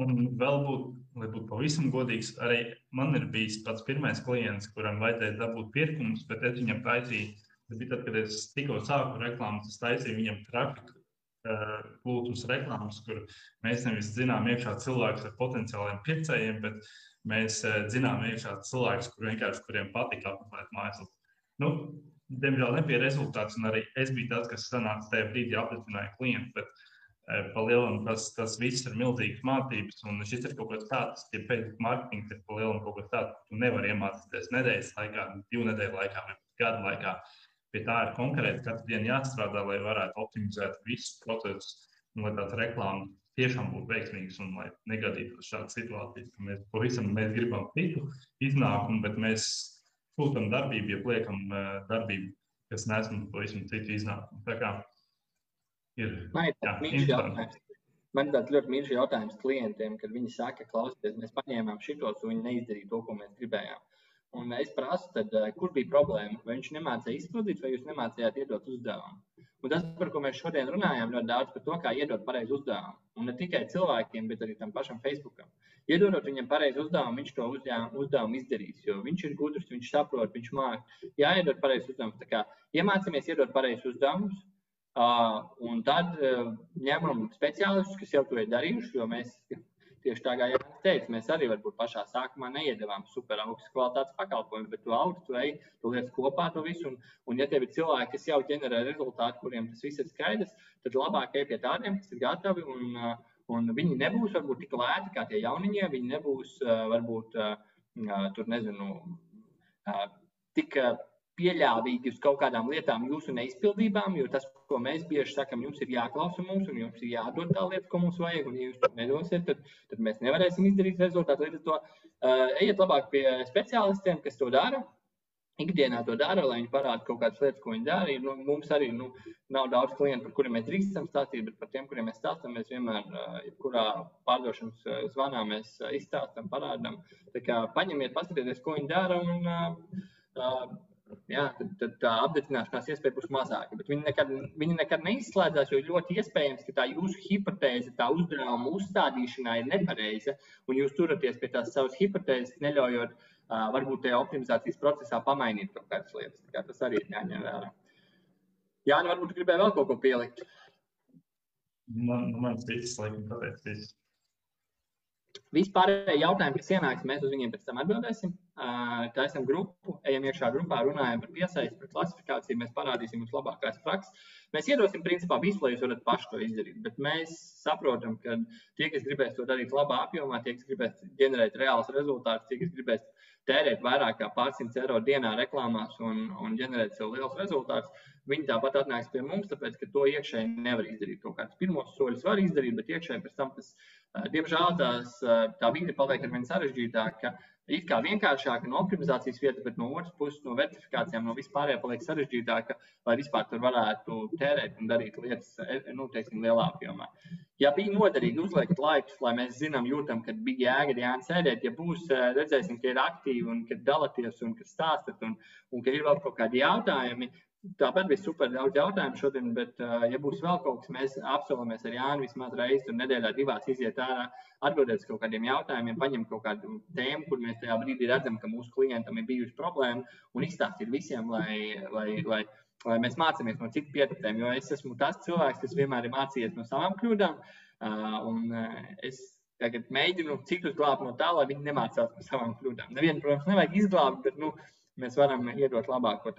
Un vēl būt, lai būtu pavisam godīgs, arī man ir bijis pats pirmais klients, kuram vajadzēja dabūt pirkumus, bet es viņam taisīju Tas bija tad, kad es tikko sāku reklāmas, es taisīju viņam trafiku plūtus reklāmas, kur mēs nevis zinām iekšā cilvēkus ar potenciāliem pircējiem, bet mēs zinām iekšā cilvēkus, kur vienkārši, kuriem patika apmeklēt mājaslapu. Nu, diemžēl nebija rezultāts, un arī es biju tas, kas sanāca tajā brīdī apdedzināja klientu, bet pa lielam tas, tas viss ir milzīgas mācības, un šis ir kaut kas tāds, ja Facebook marketings ir pa lielam kaut kas tāds, ka tu nevari iemācīties nedēļas laikā, divu nedēļu laikā vai gadu laikā. Pie tā ir konkrēti katru dienu jāstrādā, lai varētu optimizēt visus procesus lai tās reklāmas tiešām būtu veiksmīgas un lai negadītos šādas situācijas, ka mēs pavisam mēs gribam citu iznākumu, bet mēs sūtām darbību, ja liekam darbību, kas nes mums pavisam citu iznākumu. Tā kā ir. Man ir tāds jautājums. Man ir tāds ļoti mīļš jautājums klientiem, kad viņi saka, klausieties, mēs paņēmām šitos, un viņi neizdarīja to, ko mēs gribējām. Un es prasu, tad, eh, kur bija problēma? Vai viņš nemācīja izpildīt, vai jūs nemācījāt iedot uzdevumu? Un tas, par ko mēs šodien runājam, ļoti daudz par to, kā iedot pareizu uzdevumu. Un ne tikai cilvēkiem, bet arī tam pašam Facebookam. Iedodot viņam pareizu uzdevumu, viņš to uzdevumu izdarīs. Jo viņš ir gudrs, viņš saprot, viņš māca. Jā, iedod pareizu uzdevumu. Tā kā iemācāmies iedot pareizu uzdevumus. Uh, un tad uh, ņemam speciālistus, kas jau to ir darījuši, jo mēs Tieši tā kā Jānis teica, mēs arī varbūt pašā sākumā neiedavām super augstas kvalitātes pakalpojumu, bet tu augstu, tu ej, tu liec kopā to visu. Un, un ja tev ir cilvēki, kas jau ģenerē rezultātu, kuriem tas viss ir skaidrs, tad labāk ej pie tādiem, kas ir gatavi. Un, un viņi nebūs varbūt tik lēti kā tie jauniņie, viņi nebūs varbūt tur, nezinu, tik pieļāvīgi uz kaut kādām lietām, jūsu neizpildībām, jo tas, ko mēs bieži sakām, jums ir jāklausa mums un jums ir jādod tā lieta, ko mums vajag, un ja jūs to nedosiet, tad, tad mēs nevarēsim izdarīt rezultātu. Līdz ar to uh, ejiet labāk pie speciālistiem, kas to dara. Ikdienā to dara, lai viņi parādītu kaut kādas lietas, ko viņi dara. Nu, mums arī nu, nav daudz klientu, par kuriem mēs drīkstam stāstīt, bet par tiem, kuriem mēs stāstām, mēs vienmēr, uh, jebkurā pārdošanas uh, zvanā, mēs uh, izstāstām, parādām. Tā kā paņemiet, paskatieties, ko viņi dara. Un, uh, uh, jā, tad, tad tā apdedzināšanās iespēja būs mazāka. Bet viņi nekad, viņi nekad neizslēdzās, jo ļoti iespējams, ka tā jūsu hipotēze, tā uzdevuma uzstādīšanā ir nepareiza, un jūs turaties pie tās savas hipotēzes, neļaujot uh, varbūt tajā optimizācijas procesā pamainīt kaut kādas lietas. Kā tas arī ir jāņem vērā. Jā, nu varbūt gribēju vēl kaut ko pielikt. Man, man tas laikam pateicis. Vispārējie jautājumi, kas ienāks, mēs uz viņiem pēc tam atbildēsim. Taisam grupu, ejam iekšā grupā, runājam par piesaisti, par klasifikāciju, mēs parādīsim jums labākās prakses. Mēs iedosim, principā, visu, lai jūs varat paši to izdarīt. Bet mēs saprotam, ka tie, kas gribēs to darīt labā apjomā, tie, kas gribēs ģenerēt reālus rezultātus, tie, kas gribēs tērēt vairāk kā pārsimts eiro dienā reklāmās un, un ģenerēt sev liels rezultātus, viņi tāpat atnāks pie mums, tāpēc, ka to iekšēji nevar izdarīt. Kaut kādus pirmos soļus var izdarīt, bet iekšēji pēc tam tas Diemžēl tās, tā vide paliek ar vien sarežģītāka. It kā vienkāršāka no optimizācijas vietas, bet no otras puses, no vertifikācijām, no vispārējā paliek sarežģītāka, lai vispār tur varētu tērēt un darīt lietas nu, teiksim, lielā apjomā. Ja bija noderīgi uzliekt laikus, lai mēs zinām, jūtam, ka bija jēga Jānis sēdēt, ja būs, redzēsim, ka ir aktīvi un ka dalāties un ka stāstat un, un ka ir vēl kaut kādi jautājumi, Tāpat bija super daudz jautājumu šodien, bet, uh, ja būs vēl kaut kas, mēs apsolamies ar Jānu vismaz reizi tur nedēļā, divās iziet ārā, atbildēt uz kaut kādiem jautājumiem, paņemt kaut kādu tēmu, kur mēs tajā brīdī redzam, ka mūsu klientam ir bijusi problēma, un izstāstīt visiem, lai, lai, lai, lai mēs mācāmies no citu pietupēm. Jo es esmu tas cilvēks, kas vienmēr ir mācījies no savām kļūdām, uh, un uh, es tagad mēģinu citus glābt no tā, lai viņi nemācās no savām kļūdām. Nevienu, protams, nevajag izglābt, bet nu, mēs varam iedot labāko.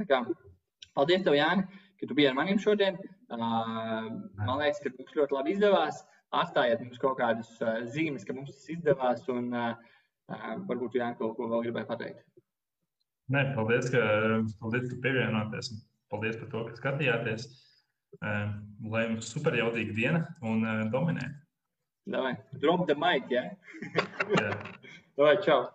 Paldies, tev, Jāni, ka tu biji ar maniem šodien. Man liekas, ka mums ļoti labi izdevās. Atstājiet mums kaut kādas zīmes, ka mums tas izdevās. Un varbūt Jānis kaut ko vēl gribēja pateikt. Nē, paldies, ka, paldies, ka pievienoties. Paldies par to, ka skatījāties. Lai jums super jaudīga diena un dominē. Давай, drop the mic, ja? Jā. Давай, čau!